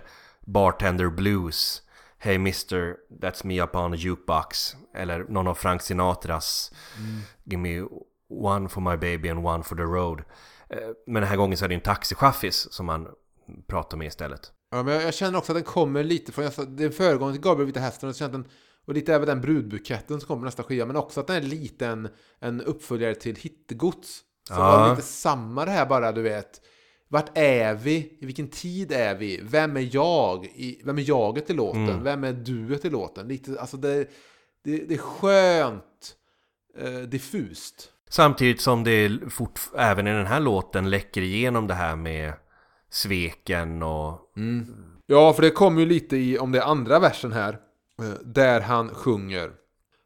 bartender blues. Hey mister, that's me up on a jukebox. Eller någon av Frank Sinatras Give me one for my baby and one for the road. Eh, Men den här gången så är det en taxichaffis som man pratar med istället. Ja, men jag, jag känner också att den kommer lite från, jag är föregången till Gabriel Vita Hästen och, så känner jag att den, och lite även den brudbuketten som kommer nästa skiva, men också att den är lite en, en uppföljare till Hittegods. Så Ja. var lite samma det här bara, du vet. Vart är vi? I vilken tid är vi? Vem är jag? I, vem är jaget i låten? Mm. Vem är duet i låten? Lite, alltså det, det, det är skönt eh, diffust. Samtidigt som det fort, även i den här låten läcker igenom det här med sveken och... Ja, för det kommer ju lite i, om det är andra versen här, Eh, där han sjunger.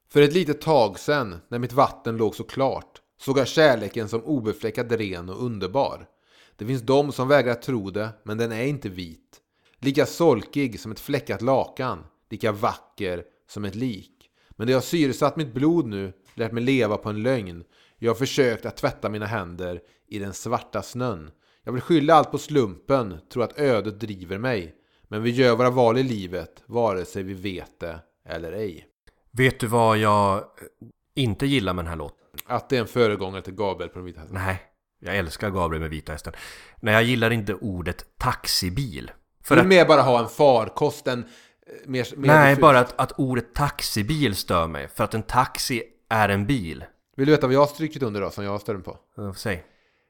För ett litet tag sen, när mitt vatten låg så klart, såg jag kärleken som obefläckad ren och underbar. Det finns de som vägrar tro det, men den är inte vit. Lika solkig som ett fläckat lakan, lika vacker som ett lik. Men det har syresatt mitt blod nu, lärt mig leva på en lögn. Jag har försökt att tvätta mina händer i den svarta snön. Jag vill skylla allt på slumpen, tro att ödet driver mig. Men vi gör våra val i livet, vare sig vi vet det eller ej. Vet du vad jag eh, inte gillar med den här låten? Att det är en föregångare till Gabriel på den vita hästen. Nej, jag älskar Gabriel med Vita Hästen. Nej, jag gillar inte ordet taxibil. För du att, mer bara ha en farkost, en eh, mer, mer nej, diffus. bara att, att ordet taxibil stör mig. För att en taxi är en bil. Vill du veta vad jag har strykit under då, som jag stör mig på? Eh, Säg.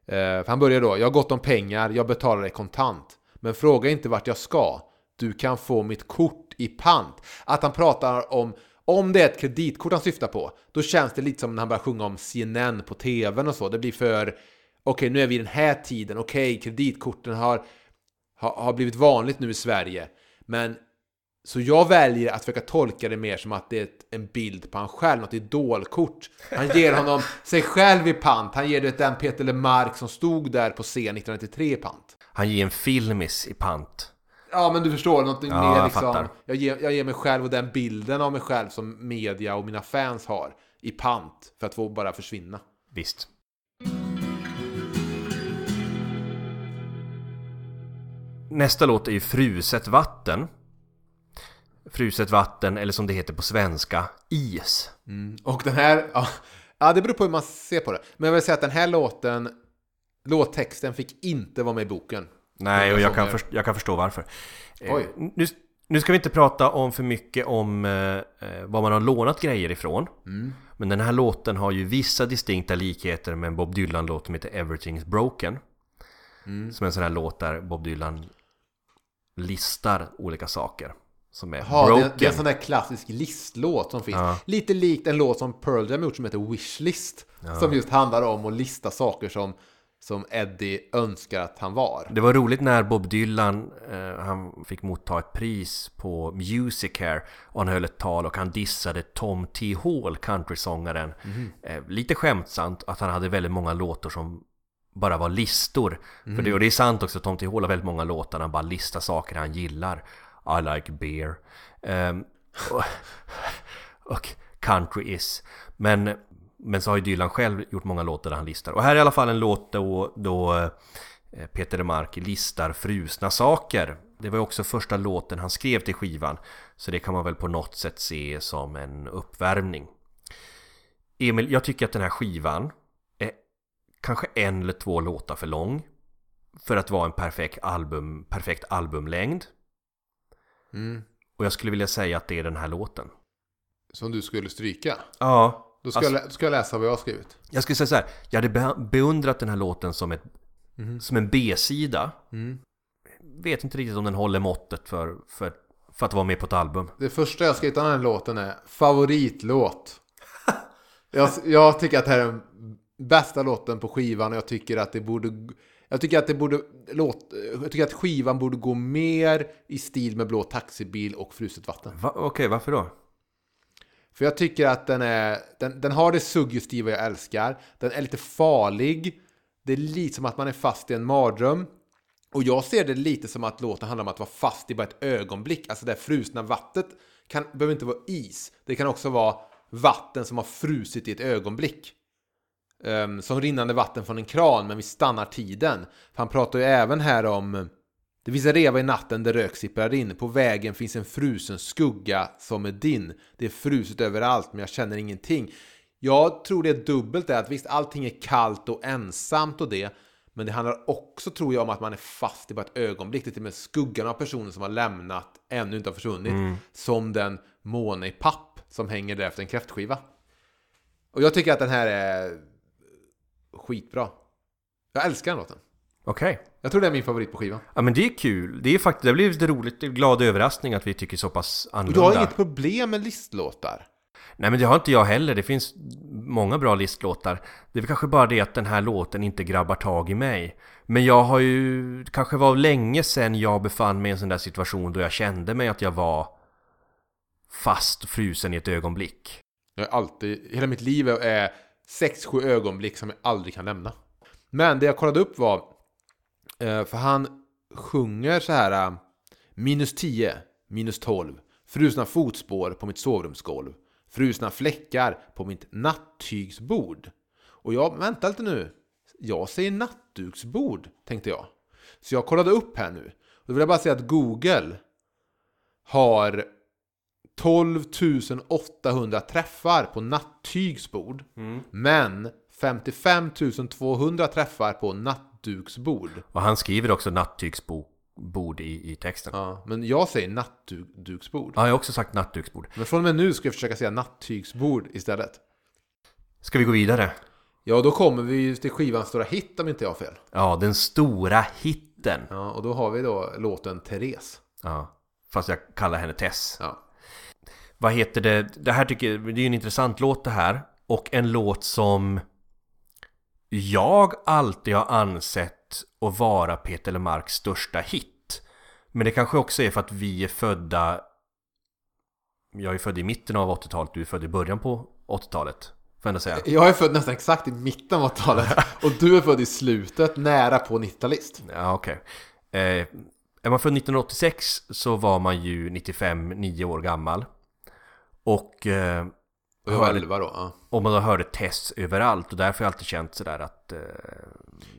För han börjar då, jag har gott om pengar, jag betalar dig kontant. Men fråga inte vart jag ska. Du kan få mitt kort i pant. Att han pratar om, om det är ett kreditkort han syftar på, då känns det lite som när han börjar sjunga om CNN på tvn och så. Det blir för, okej nu är vi i den här tiden, okej kreditkorten har, har, har blivit vanligt nu i Sverige. Men så jag väljer att försöka tolka det mer som att det är ett, en bild på han själv, något idolkort. Han ger honom sig själv i pant. Han ger det den Peter Lemark som stod där på scen 1993 i pant. Han ger en filmis i pant. Ja, men du förstår, någonting Ja, mer jag liksom. fattar. Jag ger, jag ger mig själv och den bilden av mig själv som media och mina fans har i pant för att få bara försvinna. Visst. nästa låt är ju Fruset vatten. Fruset vatten, eller som det heter på svenska, is. Mm. Och den här, ja, ja, det beror på hur man ser på det. Men jag vill säga att den här låten, låttexten fick inte vara med i boken. Nej, och jag kan, först, jag kan förstå varför. Eh, Oj. Nu, nu ska vi inte prata om för mycket om eh, eh, var man har lånat grejer ifrån. Mm. Men den här låten har ju vissa distinkta likheter med en Bob Dylan-låt som heter Everything's Broken. Mm. Som är en sån här låt där Bob Dylan listar olika saker. Som är Ja, det, broken. är- det är en sån där klassisk listlåt som finns. Ja. Lite likt en låt som Pearl Jam gjort som heter Wishlist. Som just handlar om att lista saker som, som Eddie önskar att han var. Det var roligt när Bob Dylan eh, han fick motta ett pris på Music här och han höll ett tal och han dissade Tom T. Hall, countrysångaren. Eh, lite skämtsamt att han hade väldigt många låtar som bara var listor. För det, och det är sant också, Tom T. Hall har väldigt många låtar där han bara listar saker han gillar. I like beer. Ehm, och, och country is. Men, men så har ju Dylan själv gjort många låtar där han listar. Och här är i alla fall en låt då, då eh, Peter Lemark listar frusna saker. Det var ju också första låten han skrev till skivan. Så det kan man väl på något sätt se som en uppvärmning. Emil, jag tycker att den här skivan är kanske en eller två låtar för lång. För att vara en perfekt, album, perfekt albumlängd. Mm. Och jag skulle vilja säga att det är den här låten. Som du skulle stryka. Ja. Då ska, Alltså- jag, då ska jag läsa vad jag har skrivit. Jag skulle säga så här. Jag hade be- beundrat den här låten som, ett, som en B-sida. Mm. Vet inte riktigt om den håller måttet för, för, för att vara med på ett album. Det första jag skrivit om den här låten är favoritlåt. jag, jag tycker att det här är den bästa låten på skivan och jag tycker att det borde... Jag tycker att det borde låt, Jag tycker att skivan borde gå mer i stil med Blå taxibil och Fruset vatten. Va? Okej, varför då? För jag tycker att den är... Den, den har det suggestiva jag älskar. Den är lite farlig. Det är lite som att man är fast i en mardröm. Och jag ser det lite som att låten handlar om att vara fast i bara ett ögonblick. Alltså det frusna vattnet kan, behöver inte vara is. Det kan också vara vatten som har frusit i ett ögonblick. Um, som rinnande vatten från en kran, men vi stannar tiden. För han pratar ju även här om det finns en reva i natten där rök sipprar in. På vägen finns en frusen skugga som är din. Det är fruset överallt, men jag känner ingenting. Jag tror det är dubbelt det, att visst allting är kallt och ensamt och det. Men det handlar också, tror jag, om att man är fast i bara ett ögonblick. Det är till och med skuggan av personen som har lämnat, ännu inte har försvunnit. Som den måne i papp som hänger där efter en kräftskiva. Och jag tycker att den här är skitbra. Jag älskar den låten. Okej. Jag tror det är min favorit på skivan. Ja men det är kul. Det är faktiskt, det blir lite roligt, glad överraskning att vi tycker så pass Och annorlunda. du har inget problem med listlåtar? Nej men det har inte jag heller. Det finns många bra listlåtar. Det är väl kanske bara det att den här låten inte grabbar tag i mig. Men jag har ju... kanske var länge sedan jag befann mig i en sån där situation då jag kände mig att jag var fast frusen i ett ögonblick. Jag är alltid, hela mitt liv är 6-7 ögonblick som jag aldrig kan lämna. Men det jag kollade upp var, för han sjunger så här eh, minus 10, minus 12, frusna fotspår på mitt sovrumsgolv, frusna fläckar på mitt nattygsbord. Och jag, vänta lite nu, jag säger nattduksbord, tänkte jag. Så jag kollade upp här nu. Då vill jag bara säga att Google har 12 800 träffar på nattygsbord. Men 55 200 träffar på nattduksbord. Och han skriver också nattygsbord i, i texten. Ja. Ja, men jag säger nattduksbord. jag har också sagt nattduksbord. Men från och med nu ska jag försöka säga nattygsbord istället. Ska vi gå vidare? Ja, då kommer vi till skivans stora hit om inte jag har fel. Ja, den stora hitten. Ja, och då har vi då låten Therese. Ja. Fast jag kallar henne Tess. Ja. Vad heter det? Det här tycker jag, det är en intressant låt det här. Och en låt som jag alltid har ansett att vara Peter Lemarks största hit. Men det kanske också är för att vi är födda... Jag är född i mitten av 80-talet, du är född i början på 80-talet. Får jag säga. Jag är född nästan exakt i mitten av 80-talet. och du är född i slutet, nära på 90-talist. Ja, okej. Eh, är man född 1986 så var man ju 95, 9 år gammal. Och... Eh, 11 då. Ja. Och man hörde Tess överallt och därför har jag alltid känt sådär att eh,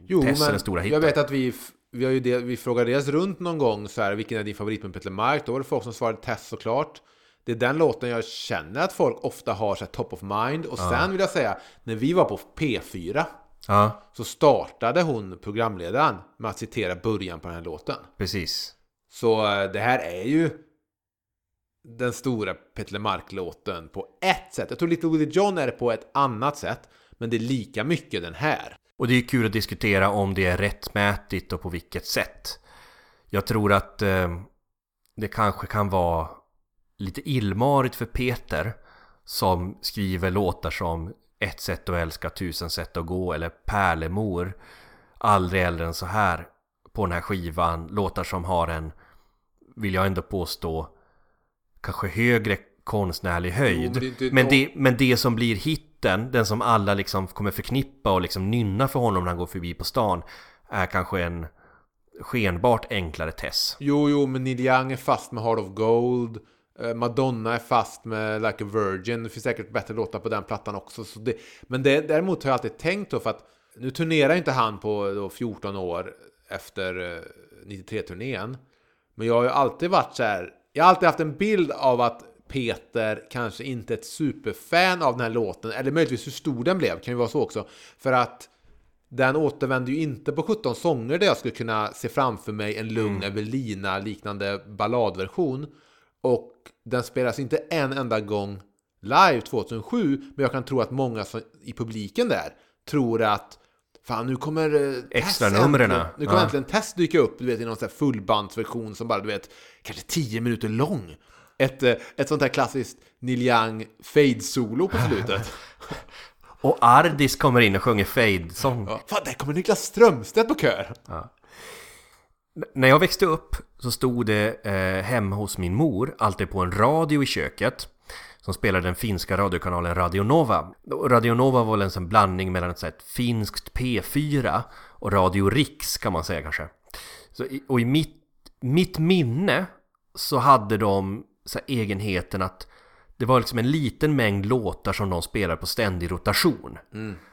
Jo, Tess är men den stora hitten. jag vet att vi vi, har ju del, vi frågade dels runt någon gång så här, vilken är din favorit med Peter Mark? Då var det folk som svarade Tess såklart. Det är den låten jag känner att folk ofta har så här, top of mind. Och sen vill jag säga, när vi var på P4 Ja, så startade hon programledaren med att citera början på den här låten. precis. Så eh, det här är ju den stora Peter Mark-låten på ett sätt. Jag tror Little Willie John är det på ett annat sätt. Men det är lika mycket den här. Och det är kul att diskutera om det är rättmätigt och på vilket sätt. Jag tror att eh, det kanske kan vara lite illmarigt för Peter som skriver låtar som Ett sätt att älska, tusen sätt att gå eller Pärlemor Aldrig äldre än så här på den här skivan. Låtar som har en, vill jag ändå påstå, kanske högre konstnärlig höjd. men det men, det, men det som blir hitten, den som alla liksom kommer förknippa och liksom nynna för honom när han går förbi på stan, är kanske en skenbart enklare Tess. Jo, jo, men Neil Young är fast med Heart of Gold. Eh, Madonna är fast med Like a Virgin. Det finns säkert bättre låtar på den plattan också. Så det, men det, däremot har jag alltid tänkt då för att nu turnerar inte han på då 14 år efter eh, 93-turnén. Men jag har ju alltid varit så här. Jag har alltid haft en bild av att Peter kanske inte är ett superfan av den här låten. Eller möjligtvis hur stor den blev. Kan ju vara så också. För att den återvänder ju inte på 17 sånger där jag skulle kunna se framför mig en lugn Evelina liknande balladversion. Och den spelas inte en enda gång live 2007. Men jag kan tro att många som, i publiken där tror att Fan nu kommer eh, Extranumren, äntligen- Nu kommer ja. äntligen Tess dyka upp du vet, i någon sån här fullbandsversion som bara du vet Kanske 10 minuter lång. Ett, eh, ett sånt här klassiskt Neil Young fade-solo på slutet. Och Ardis kommer in och sjunger Fade-sång. Ja. Fan, där kommer Niklas Strömstedt på kör! När jag växte upp så stod det eh, hemma hos min mor alltid på en radio i köket som spelade den finska radiokanalen Radio Nova. Radio Nova var väl en blandning mellan ett, så ett finskt P4 och Radio Riks kan man säga kanske. Så, och i mitt, mitt minne så hade de så egenheten att det var liksom en liten mängd låtar som de spelade på ständig rotation.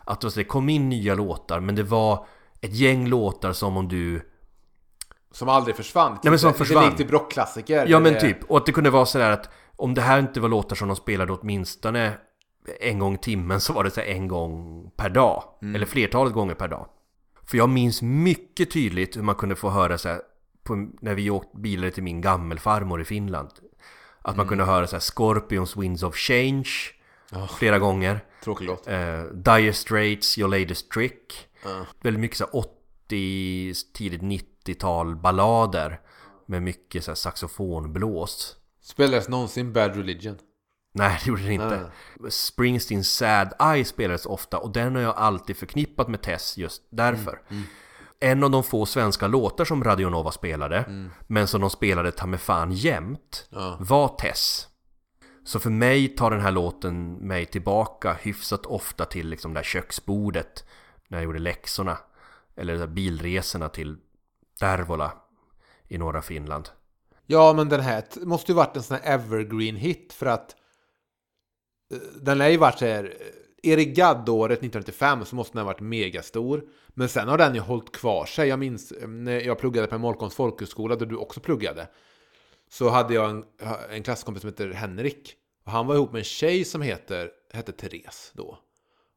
Att det det kom in nya låtar men det var ett gäng låtar som om du Som aldrig försvann. Nej, men som Lite försvann. likt i rockklassiker. Ja men Det- typ, och att det kunde vara sådär att om det här inte var låtar som de spelade åtminstone en gång i timmen så var det så en gång per dag. Eller flertalet gånger per dag. För jag minns mycket tydligt hur man kunde få höra så här, på, när vi åkte bilar till min gammelfarmor i Finland. Att man kunde höra så här Scorpions Winds of Change flera gånger. Tråkig låt. Eh, dire Straits, Your Latest Trick. Väldigt mycket så här 80, tidigt 90-tal ballader. Med mycket så här saxofonblås. Spelades någonsin Bad Religion? Nej, det gjorde det inte. Springsteens Sad Eye spelades ofta och den har jag alltid förknippat med Tess just därför. En av de få svenska låtar som Radionova spelade, men som de spelade ta mig fan jämt, var Tess. Så för mig tar den här låten mig tillbaka hyfsat ofta till liksom det där köksbordet när jag gjorde läxorna. Eller bilresorna till Tervola i norra Finland. Ja, men den här måste ju varit en sån här evergreen hit för att eh, den lär ju varit så här eh, Erik Gadd-året 1995 så måste den ha varit megastor. Men sen har den ju hållit kvar sig. Jag minns eh, när jag pluggade på Molkoms folkhögskola där du också pluggade. Så hade jag en, en klasskompis som heter Henrik. Och han var ihop med en tjej som heter, hette Therese då.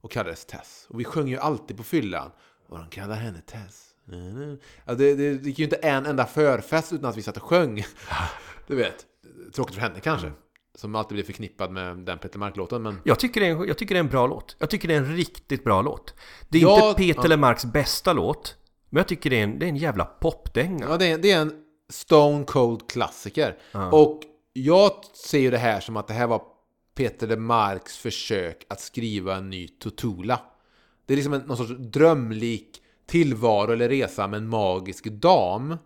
Och kallades Tess. Och vi sjöng ju alltid på fyllan. Och de kallar henne Tess. Ja, det, det, det gick ju inte en enda förfest utan att vi satt och sjöng. Du vet. Tråkigt för henne kanske. Som alltid blir förknippad med den Peter Mark-låten. Men Jag tycker, det är en, jag tycker det är en bra låt. Jag tycker det är en riktigt bra låt. Det är Ja, inte Peter ja. Lemarks bästa låt. Men jag tycker det är en, det är en jävla popdänga. ja, det, är, det är en Stone Cold klassiker. Och jag ser ju det här som att det här var Peter Lemarks försök att skriva en ny Tutula. Det är liksom en, någon sorts drömlik tillvaro eller resa med en magisk dam. Eh,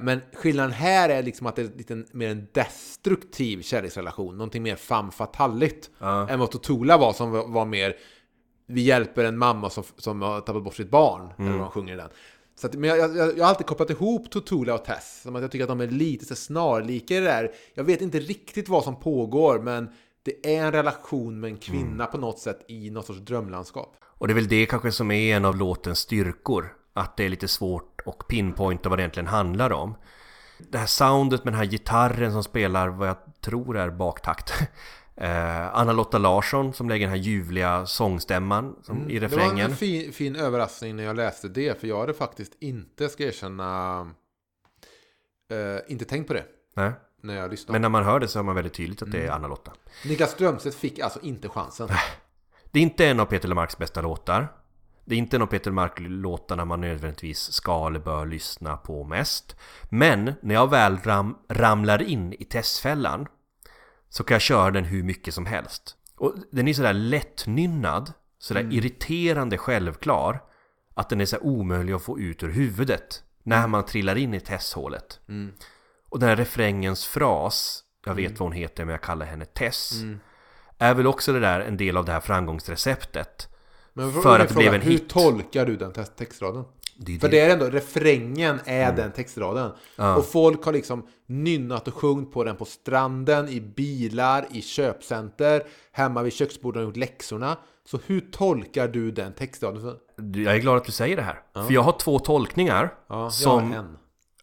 Men skillnaden här är liksom att det är lite mer en destruktiv kärleksrelation. Någonting mer femme fataligt. Än vad Totola var som var, mer Vi hjälper en mamma som, som har tappat bort sitt barn. Eller vad de sjunger den. Så att, men jag, jag, jag har alltid kopplat ihop Totola och Tess. Som att jag tycker att de är lite så snarlika i det där. Jag vet inte riktigt vad som pågår. Men det är en relation med en kvinna på något sätt i något sorts drömlandskap. Och det är väl det kanske som är en av låtens styrkor. Att det är lite svårt och pinpointa vad det egentligen handlar om. Det här soundet med den här gitarren som spelar vad jag tror är baktakt. Eh, Anna-Lotta Larsson som lägger den här ljuvliga sångstämman som i Mm. Det var refrängen. en fin, fin överraskning när jag läste det. För jag hade faktiskt inte, ska jag erkänna, eh, inte tänkt på det Nej. när jag lyssnade. Men när man hör det så hör man väldigt tydligt att det Mm. är Anna-Lotta. Niklas Strömstedt fick alltså inte chansen. Det är inte en av Peter Lemarks bästa låtar. Det är inte en av Peter Lemark-låtarna man nödvändigtvis ska eller bör lyssna på mest. Men när jag väl ram, ramlar in i testfällan så kan jag köra den hur mycket som helst. Och den är sådär lättnynnad, sådär irriterande självklar att den är så omöjlig att få ut ur huvudet när man trillar in i testhålet. Och den här refrängens fras, jag vet vad hon heter men jag kallar henne Tess, är väl också det där en del av det här framgångsreceptet. Men För att det blev en hur hit. tolkar du den text- textraden? Det För det. det är ändå, refrängen är den textraden. Och folk har liksom nynnat och sjungit på den på stranden, i bilar, i köpcenter, hemma vid köksbordet och gjort läxorna. Så hur tolkar du den textraden? Jag är glad att du säger det här. För jag har två tolkningar. Ja, jag som... har en.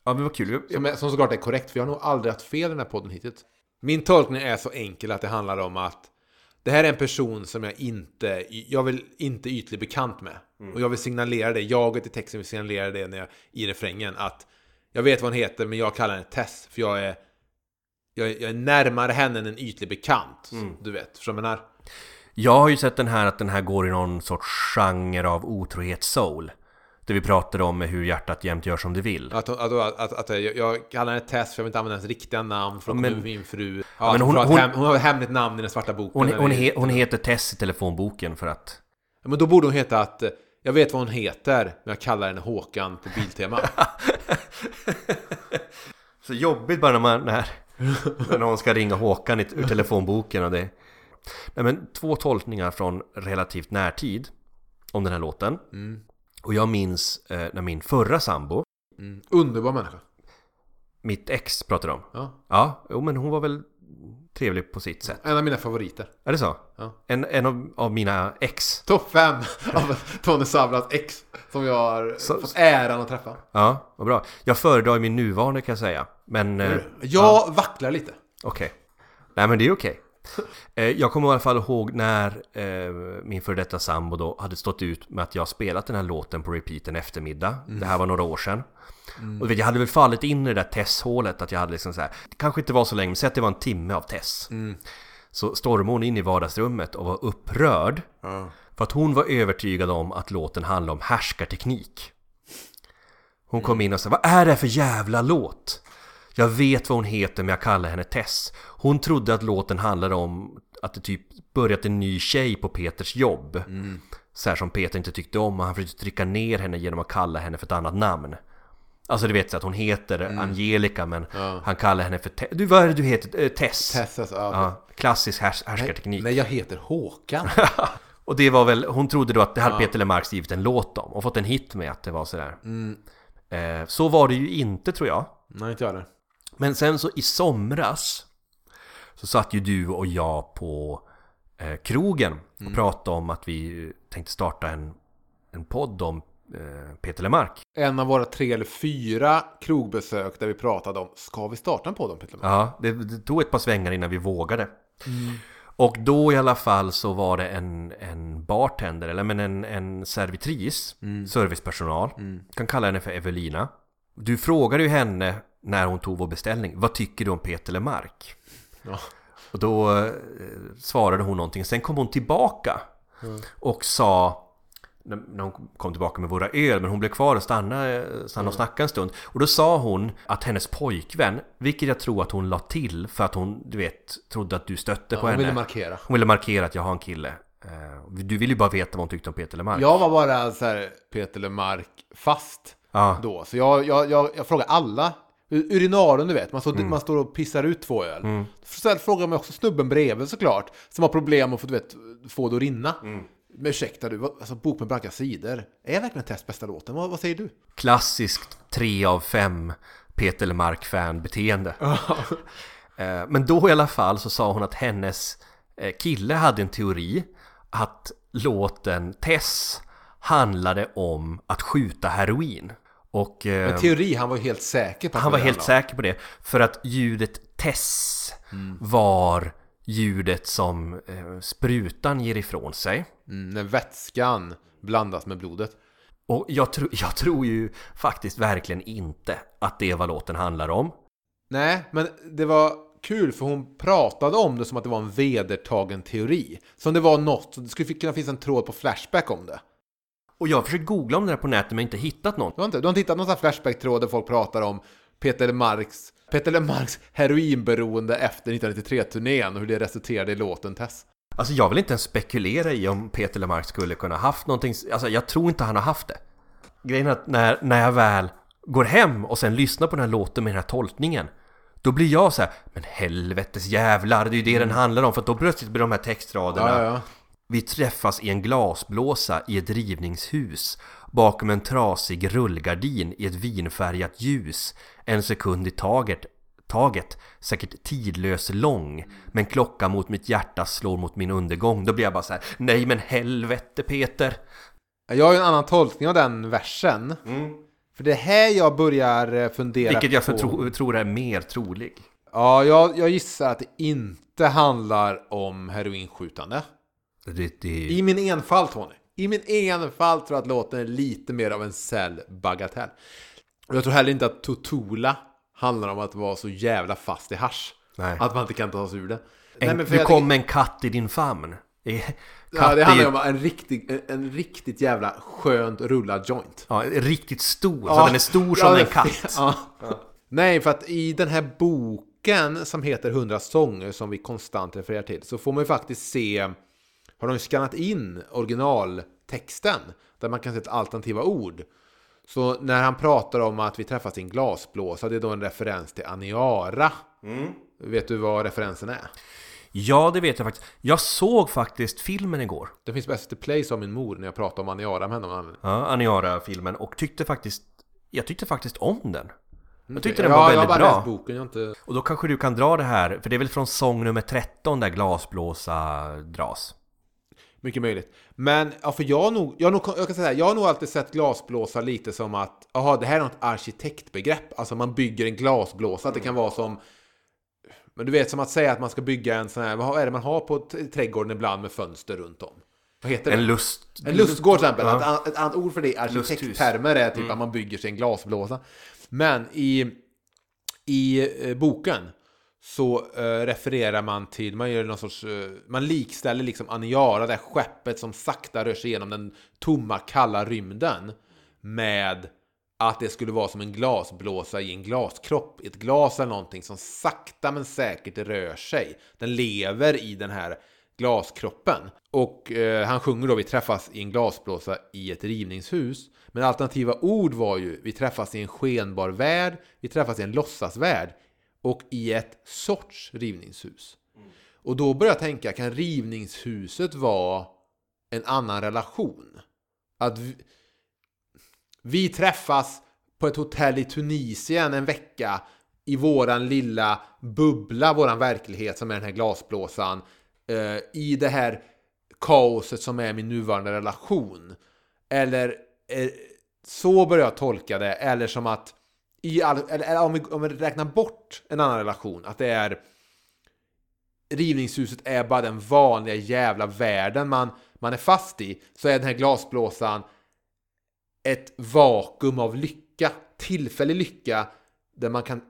Ja men vad kul. Som, är, som såklart är korrekt, för jag har nog aldrig haft fel i den här podden hittills. Min tolkning är så enkel att det handlar om att det här är en person som jag inte, jag vill inte ytligt bekant med. Och jag vill signalera det, jaget i texten vill signalera det när jag, i refrängen att jag vet vad hon heter men jag kallar henne Tess för jag är jag är, jag är närmare henne än en ytlig bekant. Du vet, förstår du jag har ju sett den här att den här går i någon sorts genre av otrohets-soul. Det vi pratade om hur hjärtat jämt gör som det vill. Att, hon- att, att, att, att jag, kallar henne Tess för jag vill inte använda hennes riktiga namn för att Men- min fru. Ja, men hon- hon, hon- hem, hon har ett hemligt namn i den svarta boken. Hon, hon, he, hon heter Tess i telefonboken för att... Ja, Men då borde hon heta att jag vet vad hon heter, men jag kallar henne Håkan på Biltema. Så jobbigt bara när man... När, när någon ska ringa Håkan i- ur telefonboken och det... Nej men två tolkningar från relativt närtid om den här låten. Och jag minns eh, när min förra sambo, Mm. Underbar människa. mitt ex pratade om. Ja. Ja, jo men hon var väl trevlig på sitt sätt. En av mina favoriter. Är det så? Ja. En, en av, av mina ex. Topp fem av Tony Savlas ex som jag har Så- fått äran att träffa. Ja, vad bra. Jag föredrar min nuvarande kan jag säga. Men... Eh, Jag vacklar lite. Okej. Nej men det är okej. Eh, Jag kommer i alla fall ihåg när eh, min före detta sambo då hade stått ut med att jag spelat den här låten på repeat en eftermiddag. Det här var några år sedan. Och du vet, jag hade väl fallit in i det där Tess-hålet att jag hade liksom så här, det kanske inte var så länge, men säg att det var en timme av Tess. Så stormade hon in i vardagsrummet och var upprörd. För att hon var övertygad om att låten handlade om härskarteknik. Hon kom in och sa Vad är det för jävla låt? Jag vet vad hon heter men jag kallar henne Tess. Hon trodde att låten handlade om att det typ börjat en ny tjej på Peters jobb. Så här som Peter inte tyckte om och han försökte trycka ner henne genom att kalla henne för ett annat namn. Alltså du vet så att hon heter Angelica men han kallar henne för Tess. Du vad är det du heter? Eh, Tess. Tess alltså. Ja. Ja, klassisk härs- härskarteknik. Nej, jag heter Håkan. Och det var väl, hon trodde då att det hade Peter Lemark skrivit en låt om och fått en hit med att det var sådär. Eh, så var det ju inte tror jag. Nej, inte jag heller. Men sen så i somras så satt ju du och jag på eh, krogen och pratade om att vi eh, tänkte starta en, en podd om eh, Peter Lemark. En av våra tre eller fyra krogbesök där vi pratade om, ska vi starta en podd om Peter Lemark? Ja, det, det tog ett par svängar innan vi vågade. Och då i alla fall så var det en, en bartender, eller men en, en servitris, servicepersonal. Kan kalla henne för Evelina. Du frågade ju henne när hon tog vår beställning, vad tycker du om Peter Lemark? Ja. Och då eh, svarade hon någonting, sen kom hon tillbaka och sa när hon kom tillbaka med våra öl, men hon blev kvar och stannade, stannade och snackade en stund. Och då sa hon att hennes pojkvän, vilket jag tror att hon la till för att hon, du vet, trodde att du stötte på hon henne. ville markera. Hon ville markera att jag har en kille. Eh, Du vill ju bara veta vad hon tyckte om Peter Lemark. Jag var bara så här Peter Lemark fast Ja. då. Så jag, jag, jag, jag frågade alla. Urinaren du vet, man, Mm. står, man står och pissar ut två öl. Sen frågade man också snubben bredvid såklart. Som har problem att få, du vet, få det att rinna. Mm. Men ursäkta du, alltså bok med blanka sidor. Är verkligen Tess bästa låten? Vad, vad säger du? Klassiskt 3 av 5 Peter Lemark-fan beteende. Eh, Men då i alla fall så sa hon att hennes eh, kille hade en teori att låten Tess handlade om att skjuta heroin. Och eh, Men teori, han var ju helt säker på att han det var helt säker på det. För att ljudet Tess var ljudet som eh, sprutan ger ifrån sig. Mm, när vätskan blandas med blodet. Och jag, tro, jag tror ju faktiskt verkligen inte att det är vad låten handlar om. Nej, men det var kul för hon pratade om det som att det var en vedertagen teori. Som det var något, det skulle kunna finnas en tråd på Flashback om det. Och jag har försökt googla om det här på nätet men inte hittat något. Du har inte, du har inte hittat någon sån här Flashback-tråd där folk pratar om Peter Marks, Peter Marks heroinberoende efter 1993-turnén och hur det resulterade i låten Tess? Alltså jag vill inte ens spekulera i om Peter Lemark skulle kunna haft någonting, alltså jag tror inte han har haft det. Grejen är att när, när jag väl går hem och sen lyssnar på den här låten med den här tolkningen Då blir jag så här, men helvetes jävlar, det är ju det den handlar om för då plötsligt blir de här textraderna ja, ja. Vi träffas i en glasblåsa i ett rivningshus Bakom en trasig rullgardin i ett vinfärgat ljus. En sekund i taget, taget Säkert tidlös lång Men klocka mot mitt hjärta slår mot min undergång. Då blir jag bara så här, Nej men helvete Peter. Jag har ju en annan tolkning av den versen. För det är här jag börjar eh, fundera Vilket jag på... tro, tror är mer trolig. Ja, jag, jag gissar att det inte handlar om heroinskjutande. Det, det, I min enfald Tony. I min enfald tror jag att låten är lite mer av en cell bagatell. Och jag tror heller inte att Totula handlar om att vara så jävla fast i hasch. Nej. Att man inte kan ta sig ur det. en, Nej, men för Du kom med en katt i din famn Ja, det handlar ju- om en, riktig, en, en riktigt jävla skönt rullad joint. Ja, riktigt stor, så Ja, den är stor ja, som det en katt. Ja. Nej, för att i den här boken som heter 100 sånger som vi konstant refererar till så får man ju faktiskt se har de skannat in originaltexten där man kan ett alternativa ord. Så när han pratar om att vi träffas i en glasblåsa, det är då en referens till Aniara. Vet du vad referensen är? Ja, det vet jag faktiskt. Jag såg faktiskt filmen igår. Det finns på SVT Play sa min mor när jag pratade om Aniara med henne. Ja, Aniara-filmen och tyckte faktiskt Jag tyckte faktiskt om den. Jag tyckte Ja, den var jag har väldigt bara bra. läst boken, jag inte... Och då kanske du kan dra det här, för det är väl från sång nummer 13 där glasblåsa dras. Mycket möjligt. Men ja, för jag har nog, jag nog, jag kan säga, här, jag har nog alltid sett glasblåsa lite som att, jaha, det här är något arkitektbegrepp. Alltså man bygger en glasblåsa, att det kan vara som, men du vet som att säga att man ska bygga en sån här, vad är det man har på trädgården ibland med fönster runt om? Vad heter det? En lust... En lustgård till exempel. Ja. Ett, an- ett annat ord för det i arkitekttermer är typ att man bygger sig en glasblåsa. Men i, i eh, boken så eh, refererar man till, man gör någon sorts, eh, man likställer liksom Aniara, det här skeppet som sakta rör sig genom den tomma kalla rymden med att det skulle vara som en glasblåsa i en glaskropp. Ett glas eller någonting som sakta men säkert rör sig. Den lever i den här glaskroppen. Och eh, han sjunger då vi träffas i en glasblåsa i ett rivningshus. Men alternativa ord var ju vi träffas i en skenbar värld, vi träffas i en låtsasvärld och i ett sorts rivningshus. Och då börjar jag tänka, kan rivningshuset vara en annan relation? Att vi, vi träffas på ett hotell i Tunisien en vecka i våran lilla bubbla, våran verklighet som är den här glasblåsan. Eh, I det här kaoset som är min nuvarande relation. Eller eh, så börjar jag tolka det. Eller som att i all, eller, eller om, vi, om vi räknar bort en annan relation. Att det är rivningshuset är bara den vanliga jävla världen man, man är fast i. Så är den här glasblåsan ett vakuum av lycka, tillfällig lycka, där man kan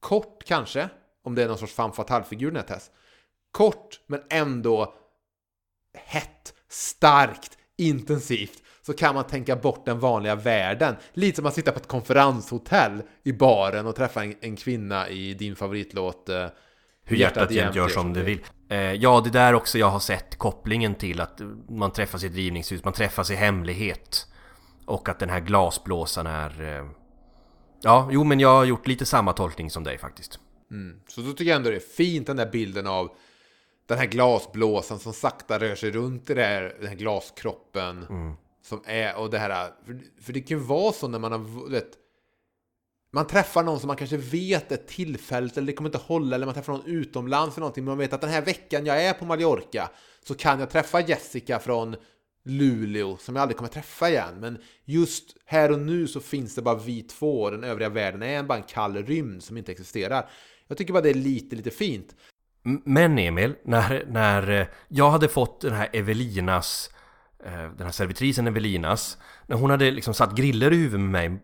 kort kanske, om det är någon sorts femme fatale-figur den här Tess, kort men ändå hett, starkt, intensivt, så kan man tänka bort den vanliga världen. Lite som att sitta på ett konferenshotell i baren och träffa en, en kvinna i din favoritlåt eh, Hur hjärtat jämt gör som det vill. Eh, ja, det där också jag har sett kopplingen till att man träffas i ett rivningshus, man träffas i hemlighet. Och att den här glasblåsan är... Eh... Ja, jo men jag har gjort lite samma tolkning som dig faktiskt. Så då tycker jag ändå det är fint den där bilden av den här glasblåsan som sakta rör sig runt i det här, den här glaskroppen. Som är, och det här, för, för det kan ju vara så när man har, vet, man träffar någon som man kanske vet är tillfälligt eller det kommer inte hålla eller man träffar någon utomlands eller någonting men man vet att den här veckan jag är på Mallorca så kan jag träffa Jessica från Luleå som jag aldrig kommer träffa igen. Men just här och nu så finns det bara vi två och den övriga världen är bara en kall rymd som inte existerar. Jag tycker bara det är lite, lite fint. Men Emil, när, när eh, jag hade fått den här Evelinas eh, den här servitrisen Evelinas När hon hade liksom satt griller i huvudet med mig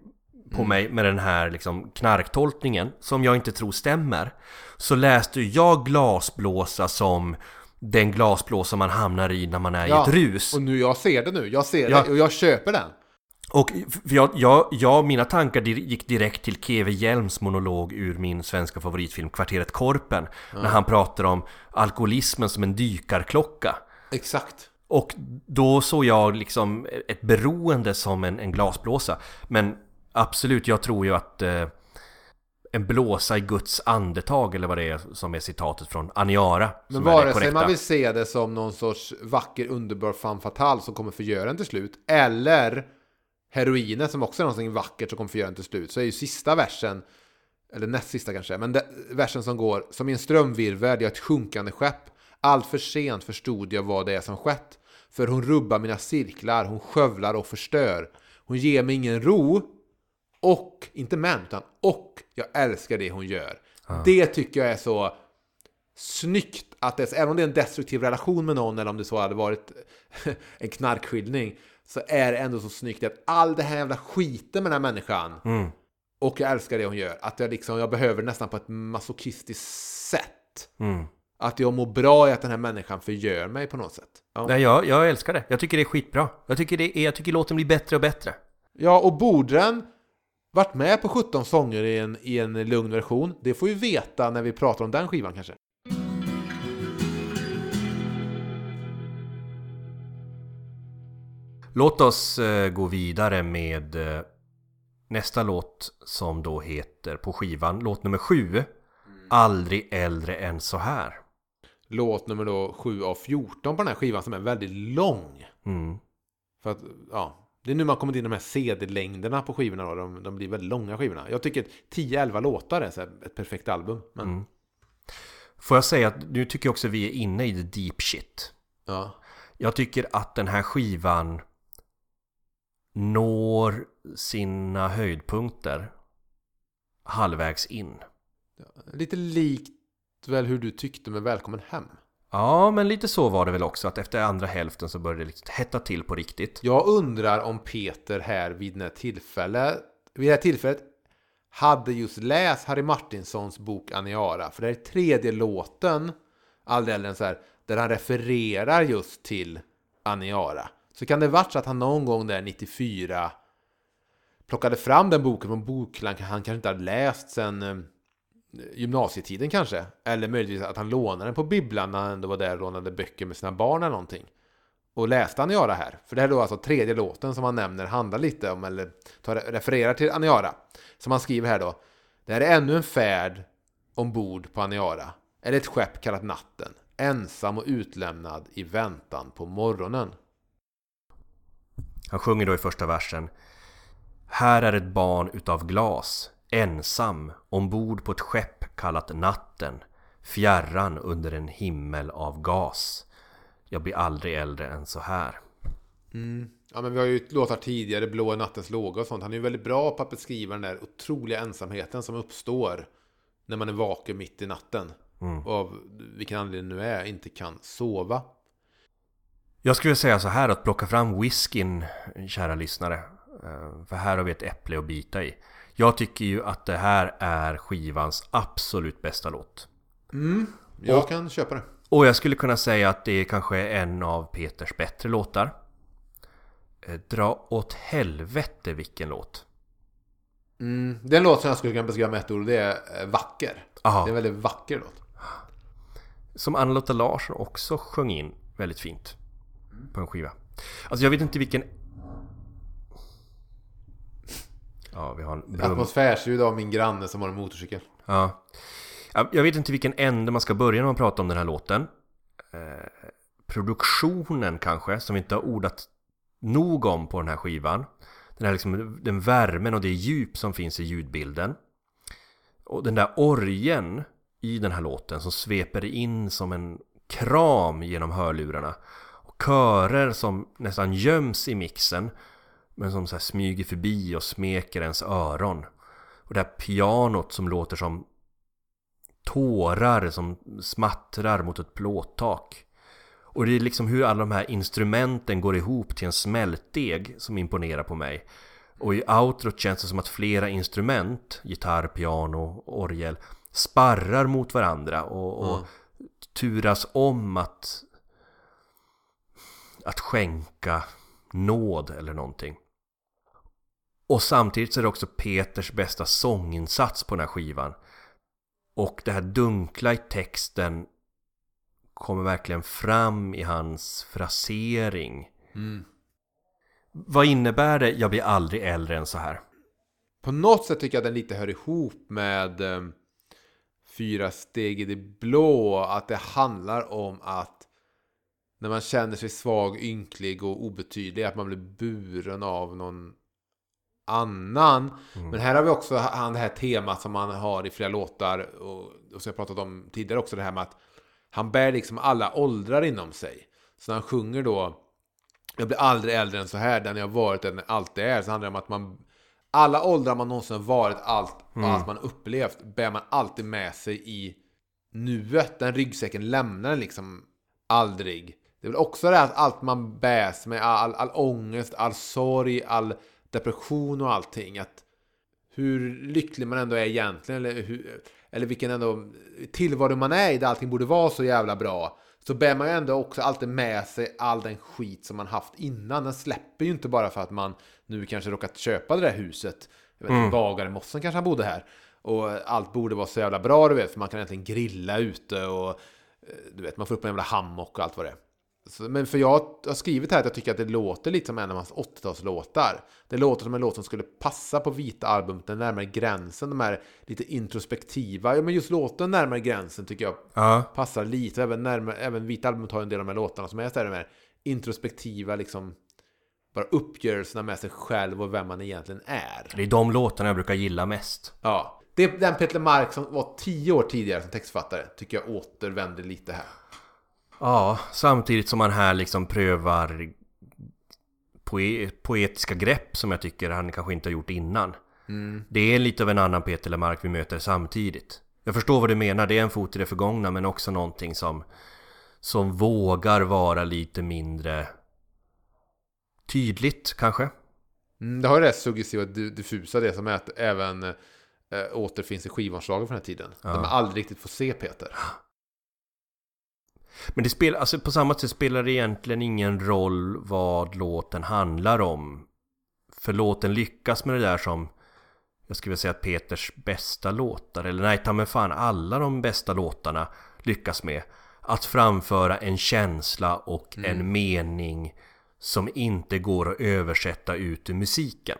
På mig med den här liksom knarktolkningen Som jag inte tror stämmer Så läste jag glasblåsa som Den glasblåsa man hamnar i när man är i ett rus Och nu, jag ser det nu. Jag ser Ja. det och jag köper den. Och jag, jag, jag, mina tankar gick direkt till Keve Hjelms monolog ur min svenska favoritfilm Kvarteret Korpen När han pratar om alkoholismen som en dykarklocka Exakt. Och då såg jag liksom ett beroende som en, en glasblåsa Men absolut, jag tror ju att eh, En blåsa i Guds andetag eller vad det är som är citatet från Aniara Men vare sig man vill se det som någon sorts vacker, underbar femme fatale som kommer förgöra en till slut, eller heroinet som också är någonting vackert som kommer förgöra en till slut, så är ju sista versen, eller näst sista kanske, men versen som går Som i en strömvirvel, jag är ett sjunkande skepp. Allt för sent förstod jag vad det är som skett. För hon rubbar mina cirklar, hon skövlar och förstör. Hon ger mig ingen ro. Och, inte men, utan och jag älskar det hon gör. Det tycker jag är så snyggt att det, även om det är en destruktiv relation med någon eller om det så hade varit en knarkskiljning så är det ändå så snyggt att all det här jävla skiten med den här människan Mm. och jag älskar det hon gör. Att jag liksom, jag behöver nästan på ett masochistiskt sätt. Mm. Att jag mår bra i att den här människan förgör mig på något sätt. Ja, Nej, jag, jag älskar det. Jag tycker det är skitbra. Jag tycker, det är, jag tycker låten blir bättre och bättre. ja och borde den varit med på 17 sånger i en, i en lugn version? Det får vi veta när vi pratar om den skivan kanske. Låt oss eh, gå vidare med eh, nästa låt som då heter på skivan, låt nummer sju. Aldrig äldre än så här. Låt nummer då 7 av 14 på den här skivan som är väldigt lång. Mm. För att, ja, det är nu man kommit in i de här CD-längderna på skivorna då. De, de blir väldigt långa skivorna. Jag tycker att 10-11 låtar är så ett perfekt album. Men, Mm. Får jag säga att nu tycker jag också vi är inne i the deep shit. ja. Jag tycker att den här skivan når sina höjdpunkter halvvägs in. Lite likt väl hur du tyckte med Välkommen Hem. Ja, men lite så var det väl också att efter andra hälften så började det liksom hetta till på riktigt. Jag undrar om Peter här vid det här tillfället, vid det här tillfället hade just läst Harry Martinsons bok Aniara. För det är tredje låten, aldrig så här, där han refererar just till Aniara. Så kan det varit så att han någon gång där 94 plockade fram den boken från bokhyllan han kanske inte hade läst sen eh, gymnasietiden kanske. Eller möjligtvis att han lånade den på bibblan när han ändå var där och lånade böcker med sina barn eller någonting. Och läste Aniara här. För det här är då alltså tredje låten som han nämner handlar lite om, eller tar, refererar till Aniara. Som han skriver här då. Det här är ännu en färd ombord på Aniara. Eller ett skepp kallat Natten. Ensam och utlämnad i väntan på morgonen. Han sjunger då i första versen Här är ett barn utav glas Ensam ombord på ett skepp kallat Natten Fjärran under en himmel av gas Jag blir aldrig äldre än så här Ja, men vi har ju låtar tidigare, Blå är nattens låga och sånt. Han är ju väldigt bra på att beskriva den där otroliga ensamheten som uppstår när man är vaken mitt i natten. Och av vilken anledning nu är, inte kan sova. Jag skulle säga så här att plocka fram whiskyn, kära lyssnare Eh, För här har vi ett äpple att bita i Jag tycker ju att det här är skivans absolut bästa låt Jag Och- kan köpa det. Och jag skulle kunna säga att det är kanske en av Peters bättre låtar. Eh, Dra åt helvete vilken låt. Mm, det är en låt som jag skulle kunna beskriva med ett ord det är eh, vacker. Aha. Det är en väldigt vacker låt. Som Anna-Lotta Larsson också sjöng in väldigt fint. På en skiva. Alltså jag vet inte vilken... Ja, vi har brum. Atmosfärsljud av min granne som har en motorcykel. Ja. Ja, Jag vet inte vilken ände man ska börja när man pratar om den här låten. Eh, produktionen kanske, som vi inte har ordat nog om på den här skivan. Den här liksom, den värmen och det djup som finns i ljudbilden. Och den där orgen i den här låten som sveper in som en kram genom hörlurarna. Och körer som nästan göms i mixen men som så smyger förbi och smeker ens öron. Och det här pianot som låter som tårar som smattrar mot ett plåttak. Och det är liksom hur alla de här instrumenten går ihop till en smältdeg som imponerar på mig. Och i outrot känns det som att flera instrument, gitarr, piano, orgel, sparrar mot varandra och, och Mm. turas om att, att skänka nåd eller någonting. Och samtidigt så är det också Peters bästa sånginsats på den här skivan. Och det här dunkla i texten kommer verkligen fram i hans frasering. Mm. Vad innebär det? Jag blir aldrig äldre än så här. På något sätt tycker jag att den lite hör ihop med eh, Fyra steg i det blå. Att det handlar om att när man känner sig svag, ynklig och obetydlig. Att man blir buren av någon annan. Men här har vi också han det här temat som man har i flera låtar. Och, och som jag pratat om tidigare också. Det här med att han bär liksom alla åldrar inom sig. Så när han sjunger då Jag blir aldrig äldre än så här, den jag varit än alltid är. Så handlar det om att man Alla åldrar man någonsin varit, allt och allt man upplevt Bär man alltid med sig i nuet. Den ryggsäcken lämnar den liksom aldrig. Det är väl också det här att allt man bärs med, all, all ångest, all sorg, all depression och allting. Att hur lycklig man ändå är egentligen, eller, hur, eller vilken ändå tillvaro man är i, där allting borde vara så jävla bra. Så bär man ju ändå också alltid med sig all den skit som man haft innan. Den släpper ju inte bara för att man nu kanske råkat köpa det där huset. Jag vet inte, bagare Mossen kanske han bodde här. Och allt borde vara så jävla bra, du vet, för man kan egentligen grilla ute och eh, du vet, man får upp en jävla hammock och allt vad det är. Men för jag har skrivit här att jag tycker att det låter lite som en av hans 80-talslåtar. Det låter som en låt som skulle passa på vita album, den närmare gränsen, de här lite introspektiva. Ja, men just låten närmare gränsen tycker jag Ja. passar lite. Även, närmare, även vita album har en del av de här låtarna som är så här, de här introspektiva, liksom bara uppgörelserna med sig själv och vem man egentligen är. Det är de låtarna jag brukar gilla mest. Ja. Det är den Peter Mark som var tio år tidigare som textförfattare tycker jag återvänder lite här. Ja, samtidigt som man här liksom prövar poe- poetiska grepp som jag tycker han kanske inte har gjort innan. Det är lite av en annan Peter Lemark vi möter samtidigt. Jag förstår vad du menar, det är en fot i det förgångna men också någonting som som vågar vara lite mindre tydligt kanske. Mm, det har ju det suggestiva, diffusa, det som är att även äh, återfinns i skivomslagen från den här tiden. Där man aldrig riktigt får se Peter. Men det spelar, alltså på samma sätt spelar det egentligen ingen roll vad låten handlar om. För låten lyckas med det där som jag skulle vilja säga att Peters bästa låtar, eller nej ta mig fan alla de bästa låtarna lyckas med. Att framföra en känsla och en mening som inte går att översätta ut ur musiken.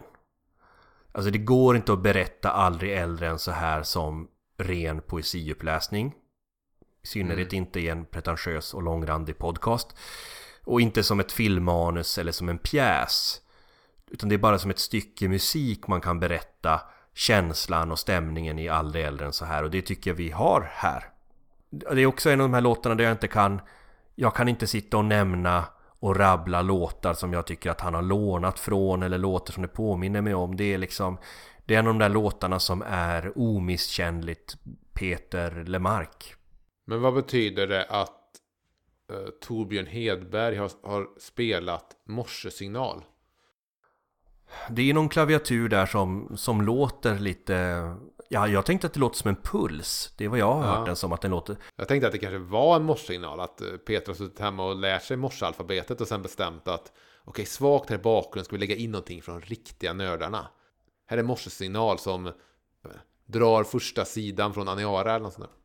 Alltså det går inte att berätta aldrig äldre än så här som ren poesiuppläsning. I synnerhet inte i en pretentiös och långrandig podcast. Och inte som ett filmmanus eller som en pjäs. Utan det är bara som ett stycke musik man kan berätta känslan och stämningen i aldrig äldre än så här. Och det tycker jag vi har här. Det är också en av de här låtarna där jag inte kan... Jag kan inte sitta och nämna och rabbla låtar som jag tycker att han har lånat från eller låtar som det påminner mig om. Det är liksom... Det är en av de där låtarna som är omisskännligt Peter Lemark. Men vad betyder det att uh, Torbjörn Hedberg har, har spelat morsesignal? Det är någon klaviatur där som, som låter lite... Ja, jag tänkte att det låter som en puls. Det är vad jag har hört den som, att den låter... Jag tänkte att det kanske var en morsesignal, att eh, Peter har suttit hemma och lärt sig morsealfabetet och sen bestämt att okej, svagt här i bakgrunden ska vi lägga in någonting från riktiga nördarna. Här är morsesignal som eh, drar första sidan från Aniara eller något sånt där.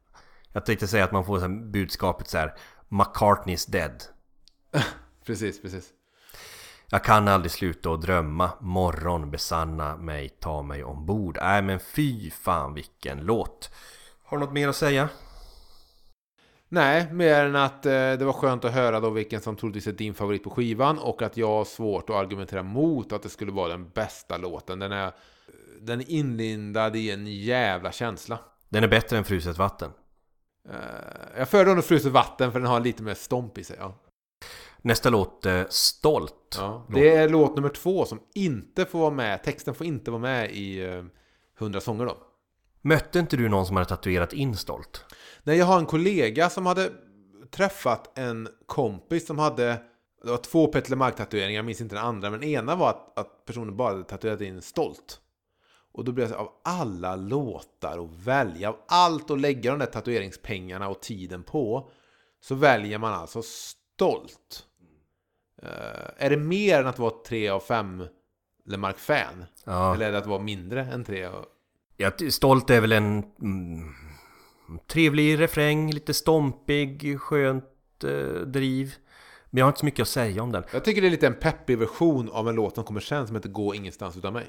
Jag tänkte säga att man får så budskapet så här McCartney's dead. Precis, precis. Jag kan aldrig sluta att drömma Morgon besanna mig, ta mig ombord Nej men fy fan vilken låt Har du något mer att säga? Nej, mer än att eh, det var skönt att höra då vilken som troligtvis är din favorit på skivan och att jag har svårt att argumentera mot att det skulle vara den bästa låten. Den är, den är inlindad i en jävla känsla. Den är bättre än Fruset vatten Eh, jag föredrar nog fruset vatten för den har lite mer stomp i sig. Ja. Nästa låt, eh, Stolt. Ja, det är låt nummer två som inte får vara med. Texten får inte vara med i eh, 100 sånger då. Mötte inte du någon som hade tatuerat in Stolt? Nej, jag har en kollega som hade träffat en kompis som hade det var två Petter Mark-tatueringar, jag minns inte den andra, men ena var att, att personen bara hade tatuerat in stolt. Och då blev det så, av alla låtar att välja, av allt att lägga de där tatueringspengarna och tiden på, så väljer man alltså stolt. Eh, är det mer än att vara ett 3 av 5 Lemark-fan? Ja. Eller är det att vara mindre än 3? av- Ja, Stolt är väl en mm, trevlig refräng, lite stompig, skönt eh, driv. Men jag har inte så mycket att säga om den. Jag tycker det är lite en peppig version av en låt som kommer sen som heter Gå ingenstans utan mig.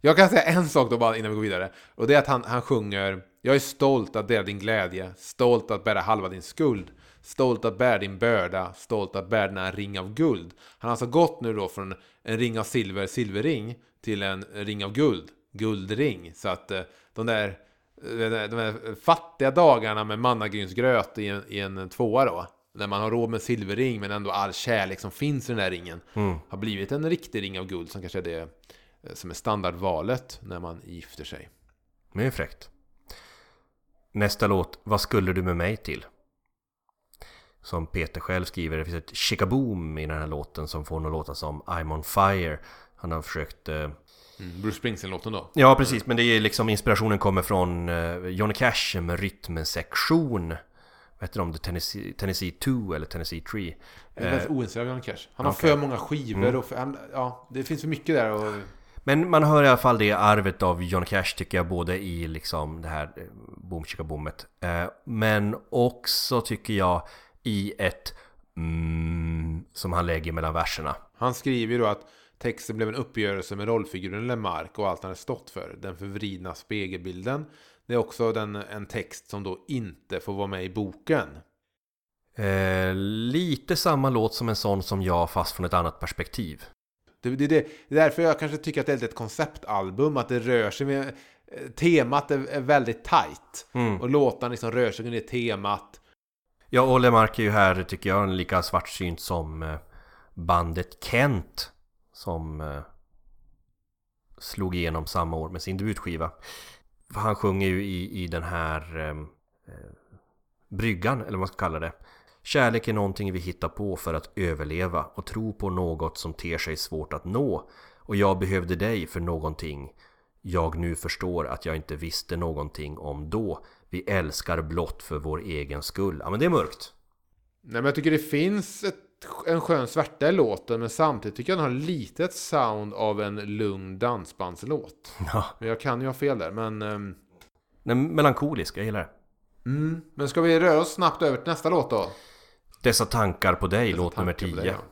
Jag kan säga en sak då bara innan vi går vidare. Och det är att han, han sjunger Jag är stolt att dela din glädje, stolt att bära halva din skuld. Stolt att bära din börda, stolt att bära denna ring av guld. Han har alltså gått nu då från en ring av silver, silverring, till en ring av guld, guldring. Så att eh, de där, de där, de där fattiga dagarna med mannagrynsgröt i en, i en tvåa då, när man har råd med silverring men ändå all kärlek som finns i den där ringen, har blivit en riktig ring av guld som kanske är det eh, som är standardvalet när man gifter sig. Det är fräckt. Nästa låt, Vad skulle du med mig till? Som Peter själv skriver, det finns ett chickaboom i den här låten som får den att låta som I'm on fire. Han har försökt... Eh... Mm. Bruce Springsteen-låten då. Ja, precis, men det är liksom inspirationen kommer från eh, Johnny Cash med rytmsektion. Vad heter de? The Tennessee, Tennessee 2 eller Tennessee 3. Jag är väldigt ointresserad av Johnny Cash. Han har okej. för många skivor och för, han, ja, det finns för mycket där. Och, Men man hör i alla fall det arvet av Johnny Cash tycker jag både i liksom det här boom chicka boomet Men också tycker jag i ett mm, som han lägger mellan verserna. han skriver ju då att texten blev en uppgörelse med rollfiguren Lemark och allt han hade stått för. Den förvridna spegelbilden. Det är också den, en text som då inte får vara med i boken. Eh, lite samma låt som en sån som jag fast från ett annat perspektiv. Det, det, det, det är därför jag kanske tycker att det är ett konceptalbum, att det rör sig med... eh, Temat är, är väldigt tight. Mm. Och låtarna liksom rör sig under temat. Ja, och Lemark är ju här tycker jag lika svartsynt som eh, bandet Kent som eh, slog igenom samma år med sin debutskiva. Han sjunger ju i, i den här eh, bryggan, eller vad man ska kalla det. Kärlek är någonting vi hittar på för att överleva och tro på något som ter sig svårt att nå. Och jag behövde dig för någonting jag nu förstår att jag inte visste någonting om då. Vi älskar blott för vår egen skull. Ja men det är mörkt. Nej, men jag tycker det finns ett, en skön svärta i låten, men samtidigt tycker jag den har lite ett sound av en lugn dansbandslåt. Ja. Jag kan ju ha fel där, men... Den melankolisk, jag gillar det. Mm. Men ska vi röra oss snabbt över till nästa låt då? Dessa tankar på dig, låt nummer tankar på 10. dig, ja.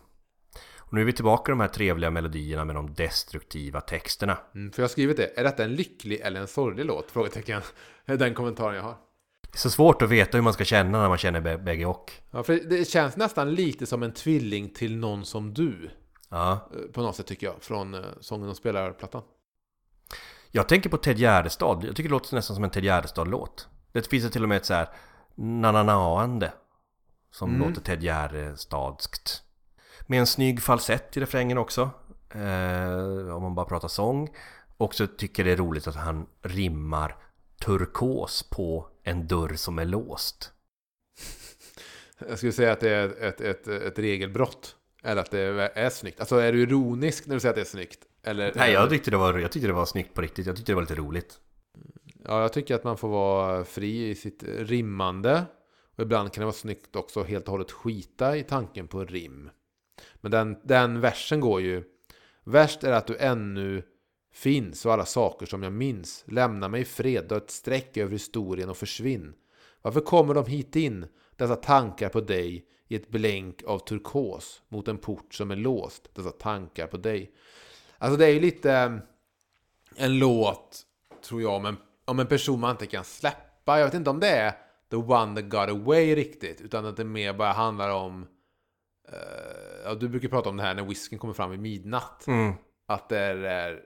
Och nu är vi tillbaka i de här trevliga melodierna med de destruktiva texterna. Mm, för jag har skrivit det. Är detta en lycklig eller en sorglig låt? Frågetecken. Den kommentaren jag har. Det är så svårt att veta hur man ska känna när man känner bä- bägge och. Ja, för det känns nästan lite som en tvilling till någon som du. Ja. eh, På något sätt tycker jag. Från eh, sången och spelarplattan. Jag tänker på Ted Gärdestad. Jag tycker det låter nästan som en Ted Gärdestad-låt. Det finns till och med ett så här nananaande som Mm. låter Ted Gärdestadskt. Med en snygg falsett i refrängen också. Eh, om man bara pratar sång. Och så tycker det är roligt att han rimmar turkos på en dörr som är låst. Jag skulle säga att det är ett, ett, ett regelbrott. Eller att det är snyggt. Alltså är du ironisk när du säger att det är snyggt? Eller, Nej, jag tyckte, det var, jag tyckte det var snyggt på riktigt. Jag tyckte det var lite roligt. Ja, jag tycker att man får vara fri i sitt rimmande. Och ibland kan det vara snyggt också att helt och hållet skita i tanken på rim. Men den, den versen går ju. Värst är att du ännu finns och alla saker som jag minns. Lämna mig i fred, dra ett streck över historien och försvinn. Varför kommer de hit in, dessa tankar på dig, i ett blänk av turkos mot en port som är låst, dessa tankar på dig. Alltså det är ju lite eh, en låt, tror jag, om en, om en person man inte kan släppa. Jag vet inte om det är the one that got away riktigt, utan att det mer bara handlar om eh, ja, du brukar prata om det här när whiskyn kommer fram vid midnatt. Att det är,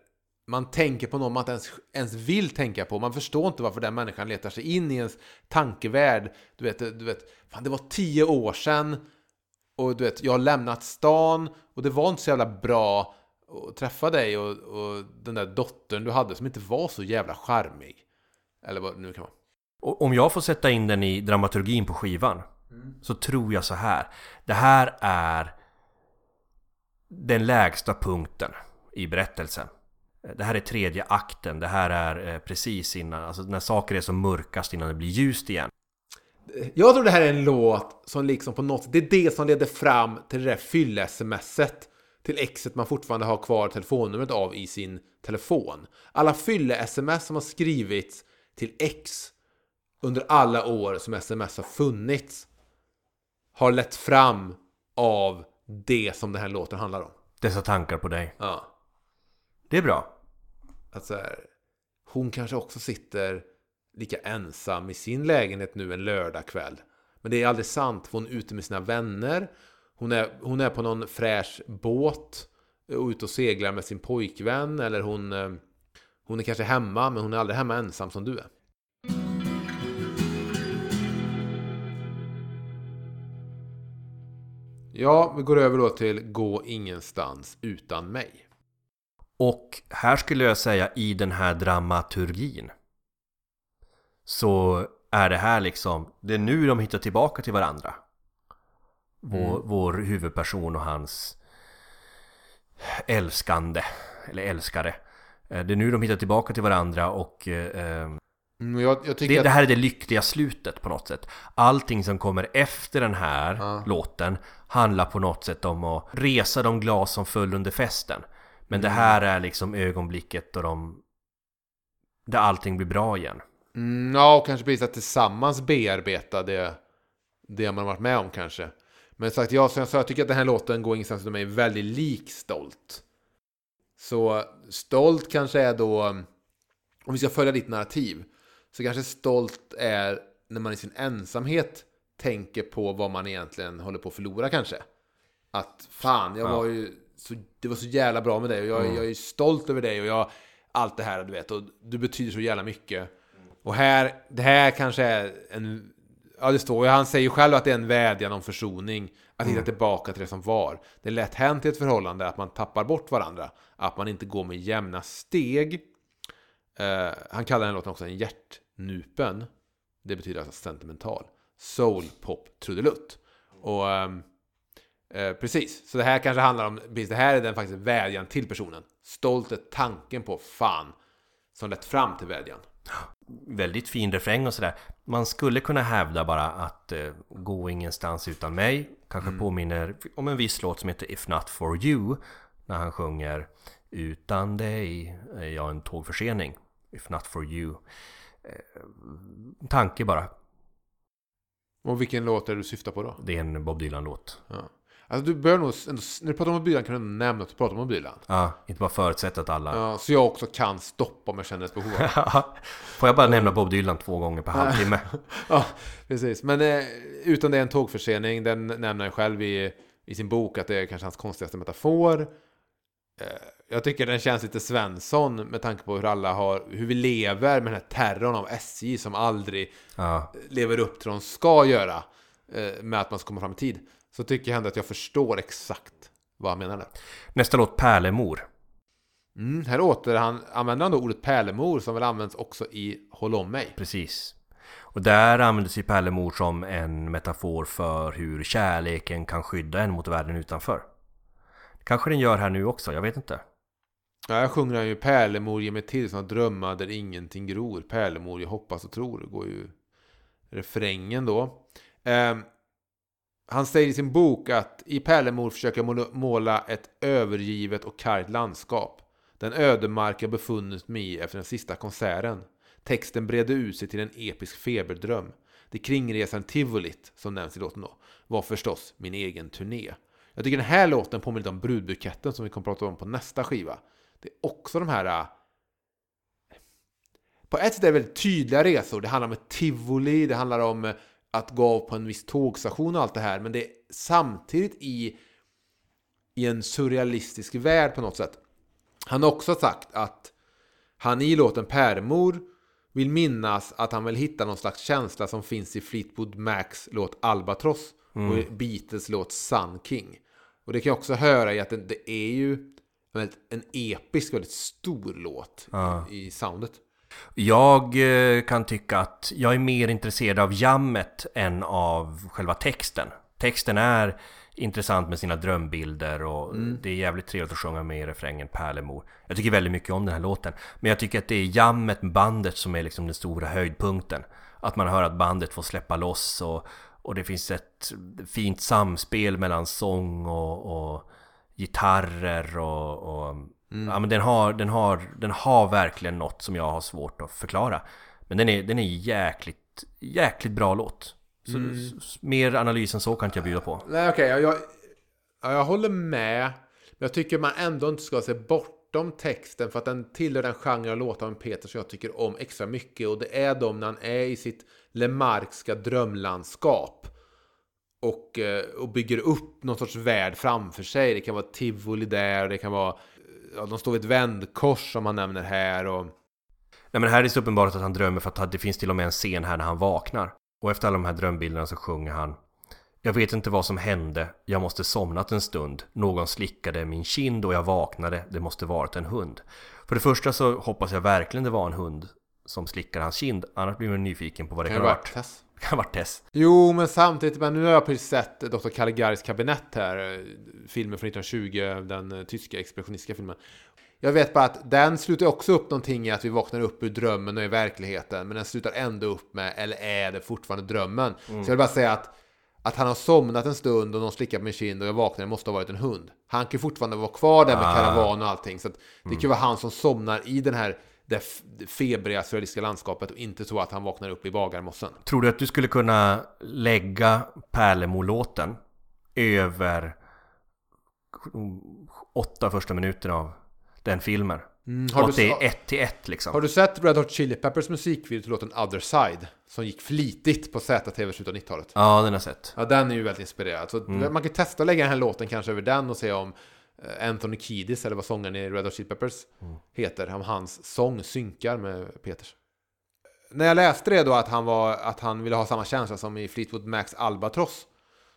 man tänker på någon man inte ens, ens vill tänka på. Man förstår inte varför den människan letar sig in i ens tankevärld. Du vet, du vet fan, det var tio år sedan och du vet, jag har lämnat stan och det var inte så jävla bra att träffa dig och, och den där dottern du hade som inte var så jävla charmig. Eller vad nu kan vara. Om jag får sätta in den i dramaturgin på skivan Så tror jag så här Det här är Den lägsta punkten i berättelsen Det här är tredje akten Det här är eh, precis innan Alltså när saker är som mörkast innan det blir ljust igen Jag tror det här är en låt som liksom på något Det är det som leder fram till det där fylle-smset. Till exet man fortfarande har kvar telefonnumret av i sin telefon. Alla fylle-sms som har skrivits till X under alla år som sms har funnits har lett fram av det som den här låten handlar om. Dessa tankar på dig Ja. Det är bra Att så här, hon kanske också sitter lika ensam i sin lägenhet nu en lördagkväll. Men det är aldrig sant, hon är ute med sina vänner. Hon är, hon är på någon fräsch båt och ute och seglar med sin pojkvän. Eller hon, eh, hon är kanske hemma, men hon är aldrig hemma ensam som du är. Ja, vi går över då till Gå ingenstans utan mig. Och här skulle jag säga i den här dramaturgin Så är det här liksom Det är nu de hittar tillbaka till varandra. Vår, vår huvudperson och hans Älskande Eller älskare. Eh, Det är nu de hittar tillbaka till varandra och eh, eh, Mm, jag, jag tycker det, att... det här är det lyckliga slutet på något sätt Allting som kommer efter den här Ja. låten Handlar på något sätt om att resa de glas som föll under festen Men Mm. det här är liksom ögonblicket då de Där allting blir bra igen Mm, ja, och kanske precis att tillsammans bearbeta det, det man har varit med om kanske. Men sagt, jag, som jag sa, jag tycker att den här låten går ingenstans utan mig väldigt lik Stolt. Så Stolt kanske är då, om vi ska följa ditt narrativ, så kanske Stolt är när man i sin ensamhet tänker på vad man egentligen håller på att förlora kanske. Att fan, jag Ja. var ju så, det var så jävla bra med dig och jag, jag är stolt över dig och jag, allt det här du vet och du betyder så jävla mycket. Och här, det här kanske är en, ja det står ju, han säger själv att det är en vädjan om försoning. Att hitta tillbaka till det som var. Det är lätt hänt i ett förhållande att man tappar bort varandra. Att man inte går med jämna steg. Eh, han kallar den låten också en hjärtnupen. Det betyder alltså sentimental. Soul pop trudelutt. Och ehm, eh, precis, så det här kanske handlar om, precis, det här är den faktiskt vädjan till personen. Stolt är tanken på fan som lett fram till vädjan. Väldigt fin refräng och sådär Man skulle kunna hävda bara att eh, Gå ingenstans utan mig Kanske Mm. påminner om en viss låt som heter If Not For You När han sjunger Utan dig är jag en tågförsening If Not For You eh, Tanke bara Och vilken låt är det du syftar på då? Det är en Bob Dylan-låt Ja. Alltså du bör nog, när du pratar om mobilen kan du nämna att du pratar om mobilen. Ja, inte bara förutsätta att alla Ja, så jag också kan stoppa om jag känner ett behov. Får jag bara nämna Bob Dylan två gånger per halvtimme? Ja, precis. Men eh, utan det är en tågförsening, den nämner han själv i, i sin bok att det är kanske hans konstigaste metafor. Eh, jag tycker den känns lite Svensson med tanke på hur alla har, hur vi lever med den här terrorn av SJ som aldrig Ja, lever upp till de ska göra eh, med att man ska komma fram i tid. Så tycker jag ändå att jag förstår exakt vad han menade. Nästa låt Pärlemor Mm, här åter han, använder han då ordet pärlemor som väl används också i Håll om mig. Precis. Och där användes ju Pärlemor som en metafor för hur kärleken kan skydda en mot världen utanför. Kanske den gör här nu också, jag vet inte. Ja, jag sjunger han ju Pärlemor ge mig till sådana drömmar där ingenting gror. Pärlemor jag hoppas och tror. Det går ju refrängen då. Eh, han säger i sin bok att i Pärlemor försöker jag måla- måla ett övergivet och kargt landskap. Den ödemark jag befunnit mig i efter den sista konserten. Texten bredde ut sig till en episk feberdröm. Det kringresande tivolit, som nämns i låten då, var förstås min egen turné. Jag tycker den här låten påminner lite om Brudbuketten som vi kommer att prata om på nästa skiva. Det är också de här... äh, På ett sätt är det väldigt tydliga resor. Det handlar om ett tivoli, det handlar om äh, att gå på en viss tågstation och allt det här. Men det är samtidigt i, i en surrealistisk värld på något sätt. Han har också sagt att han i låten Pärmor vill minnas att han vill hitta någon slags känsla som finns i Fleetwood Macs låt Albatross och i Beatles låt Sun King. Och det kan jag också höra i att det, det är ju väldigt, en episk, väldigt stor låt i, i soundet. Jag eh, kan tycka att jag är mer intresserad av jammet än av själva texten. Texten är intressant med sina drömbilder och det är jävligt trevligt att sjunga med i refrängen Pärlemor. Jag tycker väldigt mycket om den här låten. Men jag tycker att det är jammet med bandet som är liksom den stora höjdpunkten. Att man hör att bandet får släppa loss och, och det finns ett fint samspel mellan sång och, och gitarrer och, och Ja men den har, den, har, den har verkligen något som jag har svårt att förklara. Men den är, den är jäkligt, jäkligt bra låt. Så, s- Mer analys än så kan inte jag bjuda på. Nej, okej, jag, jag, ja, jag håller med. Men jag tycker man ändå inte ska se bortom texten för att den tillhör den genre av låtar med Peter som jag tycker om extra mycket. Och det är de när han är i sitt Lemarkska drömlandskap. Och, eh, och bygger upp någon sorts värld framför sig. Det kan vara tivoli där, det kan vara... Ja, de står vid ett vändkors som han nämner här. Och, Nej men här är det så uppenbart att han drömmer för att det finns till och med en scen här när han vaknar. Och efter alla de här drömbilderna så sjunger han Jag vet inte vad som hände, jag måste somnat en stund. Någon slickade min kind och jag vaknade, det måste varit en hund. För det första så hoppas jag verkligen det var en hund som slickar hans kind, annars blir man nyfiken på vad det kan kan ha varit. Kan Tess. Jo, men samtidigt, men nu har jag precis sett Dr. Caligaris kabinett här, filmen från 1920, den eh, tyska expressionistiska filmen. Jag vet bara att den slutar också upp någonting i att vi vaknar upp ur drömmen och i verkligheten, men den slutar ändå upp med, eller är det fortfarande drömmen? Så jag vill bara säga att, att han har somnat en stund och någon slickar på min kind och jag vaknar, det måste ha varit en hund. Han kan ju fortfarande vara kvar där med Ah. karavan och allting, så att det kan ju vara han som somnar i den här det det febriga surrealistiska landskapet och inte så att han vaknar upp i bagarmossen. Tror du att du skulle kunna lägga Pärlemor-låten över åtta första minuterna av den filmen? Mm, har och du att det s- är ett till ett liksom? Har du sett Red Hot Chili Peppers musikvideo till låten Other Side? Som gick flitigt på ZTV i slutet av 90-talet. Ja, den har jag sett. Ja, den är ju väldigt inspirerad. Så man kan testa att lägga den här låten kanske över den och se om Anthony Kiedis, eller vad sångaren i Red Hot Chili Peppers heter, om hans sång synkar med Peters. När jag läste det då att han, var, att han ville ha samma känsla som i Fleetwood Macs Albatross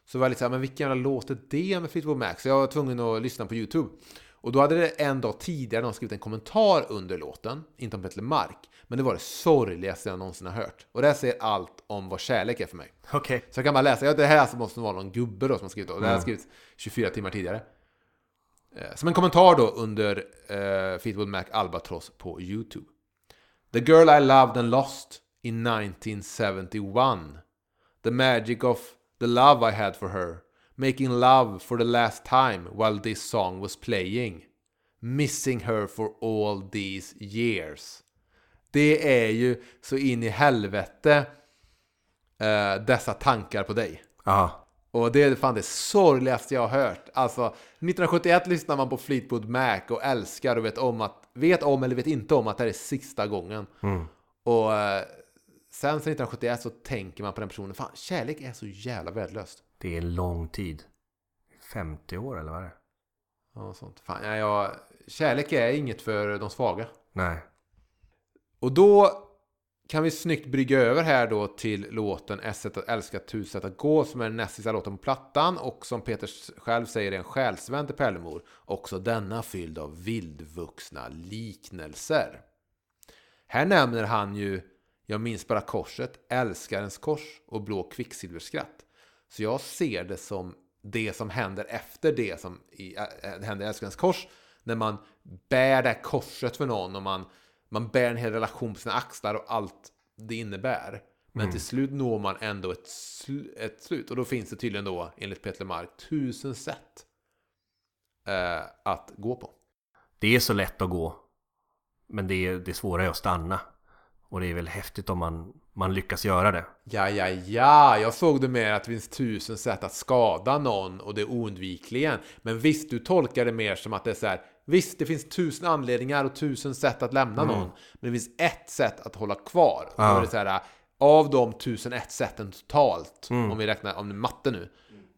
så var jag lite såhär, men vilken jävla låt är det med Fleetwood Mac? Så jag var tvungen att lyssna på YouTube. Och då hade det en dag tidigare någon skrivit en kommentar under låten, inte om Petter Mark, men det var det sorgligaste jag någonsin har hört. Och det här säger allt om vad kärlek är för mig. Okej. Så jag kan bara läsa, ja, det här alltså måste vara någon gubbe då som har skrivit då. Det här har skrivits 24 timmar tidigare. Eh, som en kommentar då under eh, Fleetwood Mac Albatross på YouTube. The girl I loved and lost in 1971. The magic of the love I had for her. Making love for the last time while this song was playing. Missing her for all these years. Det är ju så in i helvete eh, dessa tankar på dig. Aha. Och det är fan det sorgligaste jag har hört. Alltså, 1971 lyssnar man på Fleetwood Mac och älskar och vet om att, vet om eller vet inte om att det här är sista gången. Och eh, sen sen 1971 så tänker man på den personen, fan kärlek är så jävla värdelöst. Det är lång tid. 50 år eller vad är det? Ja, sånt. Fan, ja, jag, kärlek är inget för de svaga. Nej. Och då kan vi snyggt brygga över här då till låten Ett sätt att älska, tusen sätt att gå som är den näst sista låten på plattan och som Peter själv säger är en själsvän till Pärlemor. Också denna fylld av vildvuxna liknelser. Här nämner han ju Jag minns bara korset, Älskarens kors och Blå kvicksilverskratt. Så jag ser det som det som händer efter det som i, äh, händer i Älskarens kors. När man bär det här korset för någon och man, man bär en hel relation på sina axlar och allt det innebär. Men till slut når man ändå ett, sl- ett slut. Och då finns det tydligen då, enligt Peter Mark, tusen sätt eh, att gå på. Det är så lätt att gå. Men det, är, det svåra är att stanna. Och det är väl häftigt om man, man lyckas göra det. Ja, ja, ja, jag såg det mer att det finns tusen sätt att skada någon och det är oundvikligen. Men visst, du tolkar det mer som att det är så här. Visst, det finns tusen anledningar och tusen sätt att lämna någon. Men det finns ett sätt att hålla kvar. Och då är det så här, av de tusen ett sätten totalt, om vi räknar om det är matte nu,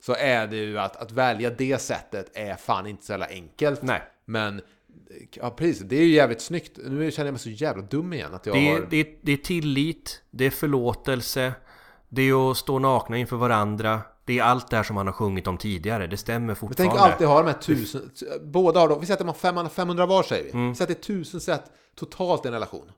så är det ju att, att välja det sättet är fan inte så jävla enkelt. Nej. Men Ja, precis. Det är ju jävligt snyggt. Nu känner jag mig så jävla dum igen att jag Det är, har... det, är, det är tillit, det är förlåtelse, det är att stå nakna inför varandra. Det är allt det här som han har sjungit om tidigare. Det stämmer Men fortfarande. tänk alltid ha de här tusen... Båda har då... Vi säger att de har 500, 500 var säger vi. Mm. Vi säger att det är tusen sätt totalt i en relation.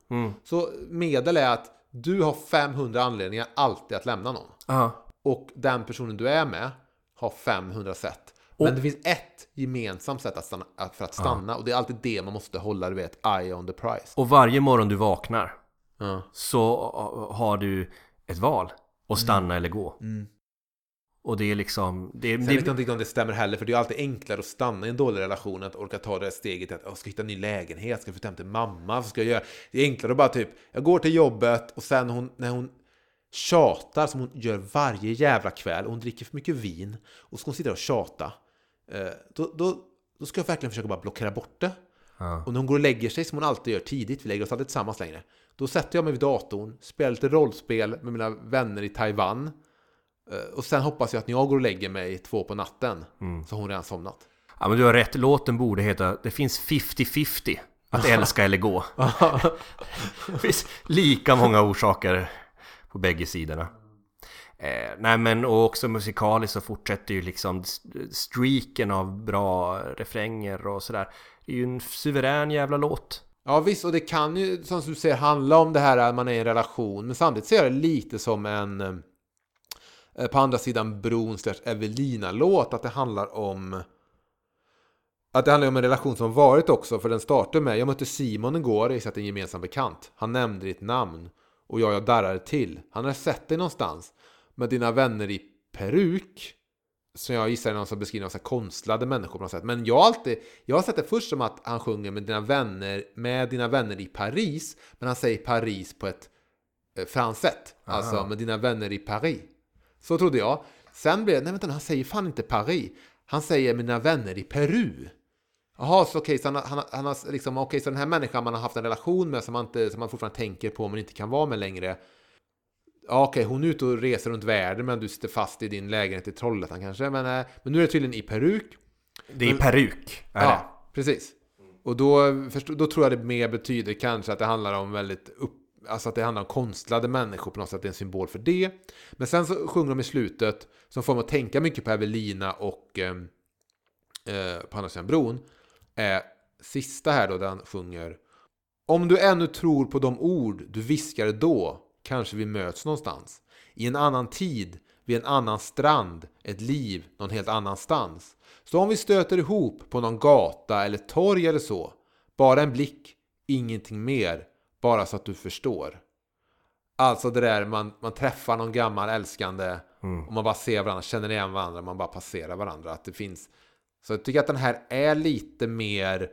Så medel är att du har 500 anledningar alltid att lämna någon. Ja. Och den personen du är med har 500 sätt. Men det finns ett gemensamt sätt att stanna, för att stanna. Och det är alltid det man måste hålla, du vet, eye on the prize. Och varje morgon du vaknar Ja. så har du ett val. Att stanna eller gå. Mm. Och det är liksom... Det, Sen vet jag det, inte om det stämmer heller, för det är alltid enklare att stanna i en dålig relation att orka ta det här steget att jag ska hitta en ny lägenhet, ska flytta hem till mamma, ska jag göra? Det är enklare att bara typ, jag går till jobbet och sen hon, när hon tjatar som hon gör varje jävla kväll, och hon dricker för mycket vin och så ska hon sitta och tjata, eh, då, då, då ska jag verkligen försöka bara blockera bort det. Ja. Och när hon går och lägger sig, som hon alltid gör tidigt, vi lägger oss aldrig tillsammans längre, då sätter jag mig vid datorn, spelar lite rollspel med mina vänner i Taiwan, och sen hoppas jag att när jag går och lägger mig två på natten, så har hon redan somnat. ja men du har rätt. Låten borde heta Det finns 50-50 att älska eller gå. det finns lika många orsaker på bägge sidorna. Eh, nej men och också musikaliskt så fortsätter ju liksom st- streaken av bra refränger och sådär. Det är ju en suverän jävla låt. Ja visst, och det kan ju som du säger handla om det här att man är i en relation, men samtidigt ser jag det lite som en eh, på andra sidan bron slash Evelina-låt, att det handlar om att det handlar om en relation som varit också, för den startar med Jag mötte Simon igår, jag sett en gemensam bekant. Han nämnde ditt namn och jag, jag darrade till. Han hade sett dig någonstans med dina vänner i peruk. Som jag gissar är någon som beskriver som konstlade människor på något sätt. Men jag har alltid, jag har sett det först som att han sjunger med dina vänner, med dina vänner i Paris. Men han säger Paris på ett eh, franskt sätt. Alltså med dina vänner i Paris. Så trodde jag. Sen blev det, nej vänta han säger fan inte Paris. Han säger mina vänner i Peru. Jaha, så okej, så han, han, han har liksom, okej, så den här människan man har haft en relation med som man, inte, som man fortfarande tänker på men inte kan vara med längre. Ja, okej, hon är ute och reser runt världen men du sitter fast i din lägenhet i Trollhättan kanske. Men, eh, men nu är det tydligen i peruk. Det är peruk. Är det? Ja, precis. Och då, då tror jag det mer betyder kanske att det handlar om väldigt upp, Alltså att det handlar om konstlade människor på något sätt, det är en symbol för det. Men sen så sjunger de i slutet, som får mig att tänka mycket på Evelina och eh, eh på andra sidan bron. Eh, sista här då, där han sjunger Om du ännu tror på de ord du viskade då, kanske vi möts någonstans. I en annan tid, vid en annan strand, ett liv någon helt annanstans. Så om vi stöter ihop på någon gata eller torg eller så, bara en blick, ingenting mer, bara så att du förstår. Alltså det där man, man träffar någon gammal älskande och man bara ser varandra, känner igen varandra, man bara passerar varandra. Att det finns... Så jag tycker att den här är lite mer,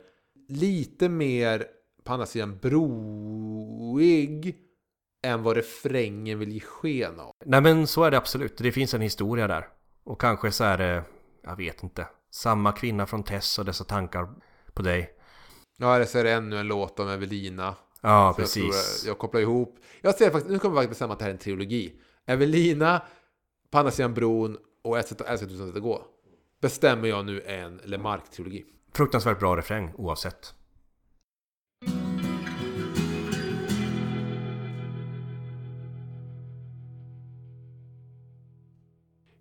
lite mer på andra sidan broig än vad refrängen vill ge sken av. Nej men så är det absolut. Det finns en historia där. Och kanske så är det, jag vet inte, samma kvinna från Tess och dessa tankar på dig. Ja, eller så är det ännu en låt om Evelina. Ja, Så jag, tror precis. jag, kopplar ihop. Jag ser faktiskt, nu kommer jag faktiskt bestämma att det här är en trilogi. Evelina, på andra sidan bron och Ett sätt att gå. Bestämmer jag nu en Lemark-trilogi. Fruktansvärt bra refräng oavsett.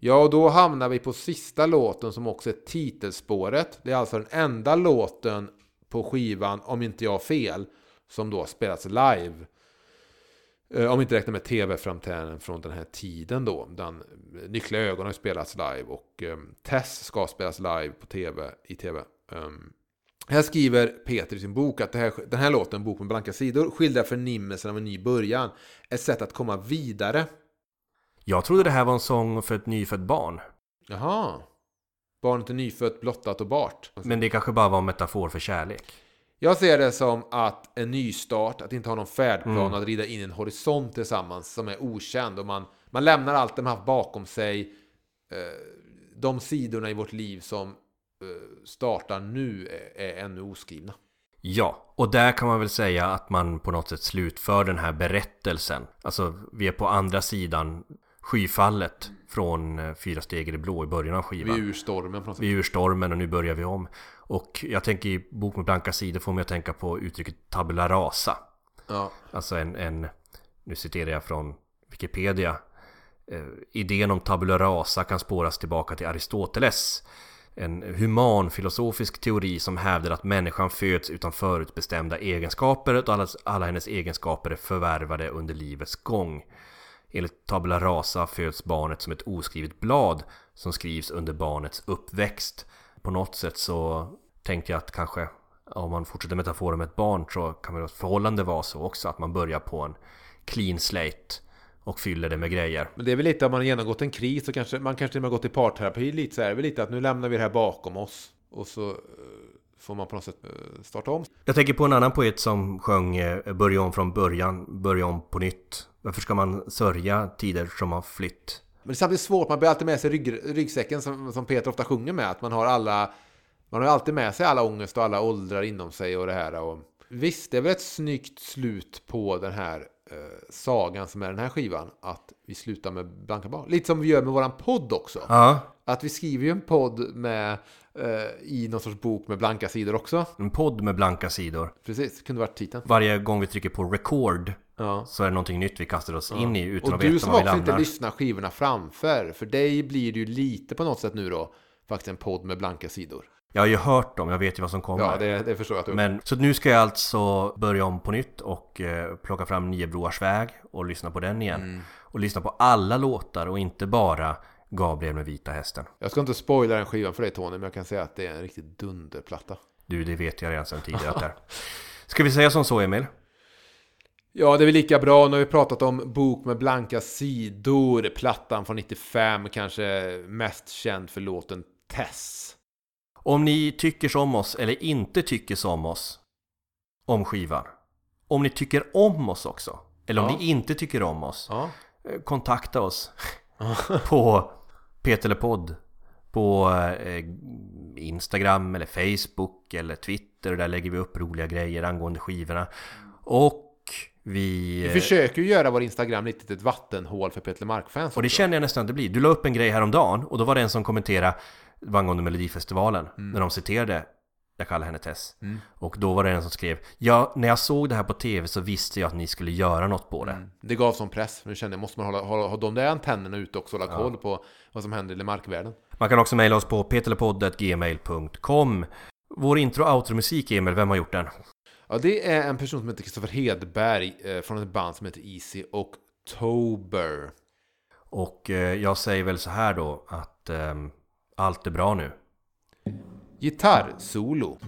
Ja, och då hamnar vi på sista låten som också är titelspåret. Det är alltså den enda låten på skivan, om inte jag har fel, som då spelats live. Eh, Om vi inte räknar med tv-framträdanden från den här tiden då. Den, Nyckliga ögon har spelats live och um, Tess ska spelas live på tv, i tv. Um, här skriver Peter i sin bok att här, den här låten, Bok med blanka sidor, skildrar förnimmelsen av en ny början. Ett sätt att komma vidare. Jag trodde det här var en sång för ett nyfött barn. Jaha. Barnet är nyfött, blottat och bart. Men det kanske bara var en metafor för kärlek. Jag ser det som att en nystart, att inte ha någon färdplan, att rida in i en horisont tillsammans som är okänd. Och man, man lämnar allt det man haft bakom sig. Eh, de sidorna i vårt liv som eh, startar nu är, är ännu oskrivna. Ja, och där kan man väl säga att man på något sätt slutför den här berättelsen. Alltså, vi är på andra sidan skyfallet från eh, Fyra steg i det blå i början av Vi skivan. är ur stormen på något sätt. Vi är ur stormen och nu börjar vi om. Och jag tänker i Bok med blanka sidor får mig att tänka på uttrycket tabula rasa. Ja. Alltså en, en nu citerar jag från Wikipedia. Eh, idén om tabula rasa kan spåras tillbaka till Aristoteles. En human filosofisk teori som hävdar att människan föds utan förutbestämda egenskaper och alla, alla hennes egenskaper är förvärvade under livets gång. Enligt tabula rasa föds barnet som ett oskrivet blad som skrivs under barnets uppväxt. På något sätt så tänkte jag att kanske om man fortsätter metaforen med ett barn så kan väl ett förhållande vara så också att man börjar på en clean slate och fyller det med grejer. Men det är väl lite om man har genomgått en kris och kanske man kanske till och med har gått i parterapi lite så är det väl lite att nu lämnar vi det här bakom oss och så eh, får man på något sätt eh, starta om. Jag tänker på en annan poet som sjöng eh, Börja om från början, börja om på nytt. Varför ska man sörja tider som har flytt? Men det är samtidigt svårt, man bär alltid med sig rygg, ryggsäcken som, som Peter ofta sjunger med. Att man har alla, man har alltid med sig alla ångest och alla åldrar inom sig och det här. Och, visst, det är väl ett snyggt slut på den här eh, sagan som är den här skivan. Att vi slutar med blanka barn. Lite som vi gör med våran podd också. Ja, Att vi skriver ju en podd med, eh, i någon sorts bok med blanka sidor också. en podd med blanka sidor. Precis, kunde varit titeln. Varje gång vi trycker på record Ja. så är det någonting nytt vi kastar oss in i utan Och att du veta som vad vi också inte lyssnar skivorna framför. För dig blir det ju lite på något sätt nu då. Faktiskt en podd med blanka sidor. Jag har ju hört dem, jag vet ju vad som kommer. Ja, det, det förstår jag att du Men, så nu ska jag alltså börja om på nytt och eh, plocka fram Niebroars väg och lyssna på den igen. Mm. Och lyssna på alla låtar och inte bara Gabriel med vita hästen. Jag ska inte spoila den skivan för dig Tony, men jag kan säga att det är en riktigt dunderplatta. Du, det vet jag redan sedan tidigare att det är. Ska vi säga som så Emil? Ja, det är väl lika bra. Nu har vi pratat om Bok med blanka sidor. Plattan från 95, kanske mest känd för låten Tess. Om ni tycker som oss eller inte tycker som oss om skivan. Om ni tycker om oss också. Eller om Ja. ni inte tycker om oss. Ja. eh, Kontakta oss på Petelepodd på eh, Instagram eller Facebook eller Twitter. Där lägger vi upp roliga grejer angående skivorna. Och vi... Vi försöker ju göra vår Instagram lite till ett vattenhål för Peter Mark-fans Och det känner jag nästan att det blir. Du la upp en grej häromdagen och då var det en som kommenterade det var angående Melodifestivalen Mm. när de citerade jag kallar henne Tess. Och då var det en som skrev Ja, när jag såg det här på tv så visste jag att ni skulle göra något på det. Mm. Det gav som press. Nu kände jag, måste man hålla, ha, ha de där antennerna ute också och hålla koll på vad som händer i markvärlden. Man kan också mejla oss på petelepoddet.gmail.com Vår intro och outro-musik, Emil, vem har gjort den? Ja, det är en person som heter Kristoffer Hedberg eh, från ett band som heter Easy October. Och eh, jag säger väl så här då att ehm, allt är bra nu. Gitarrsolo.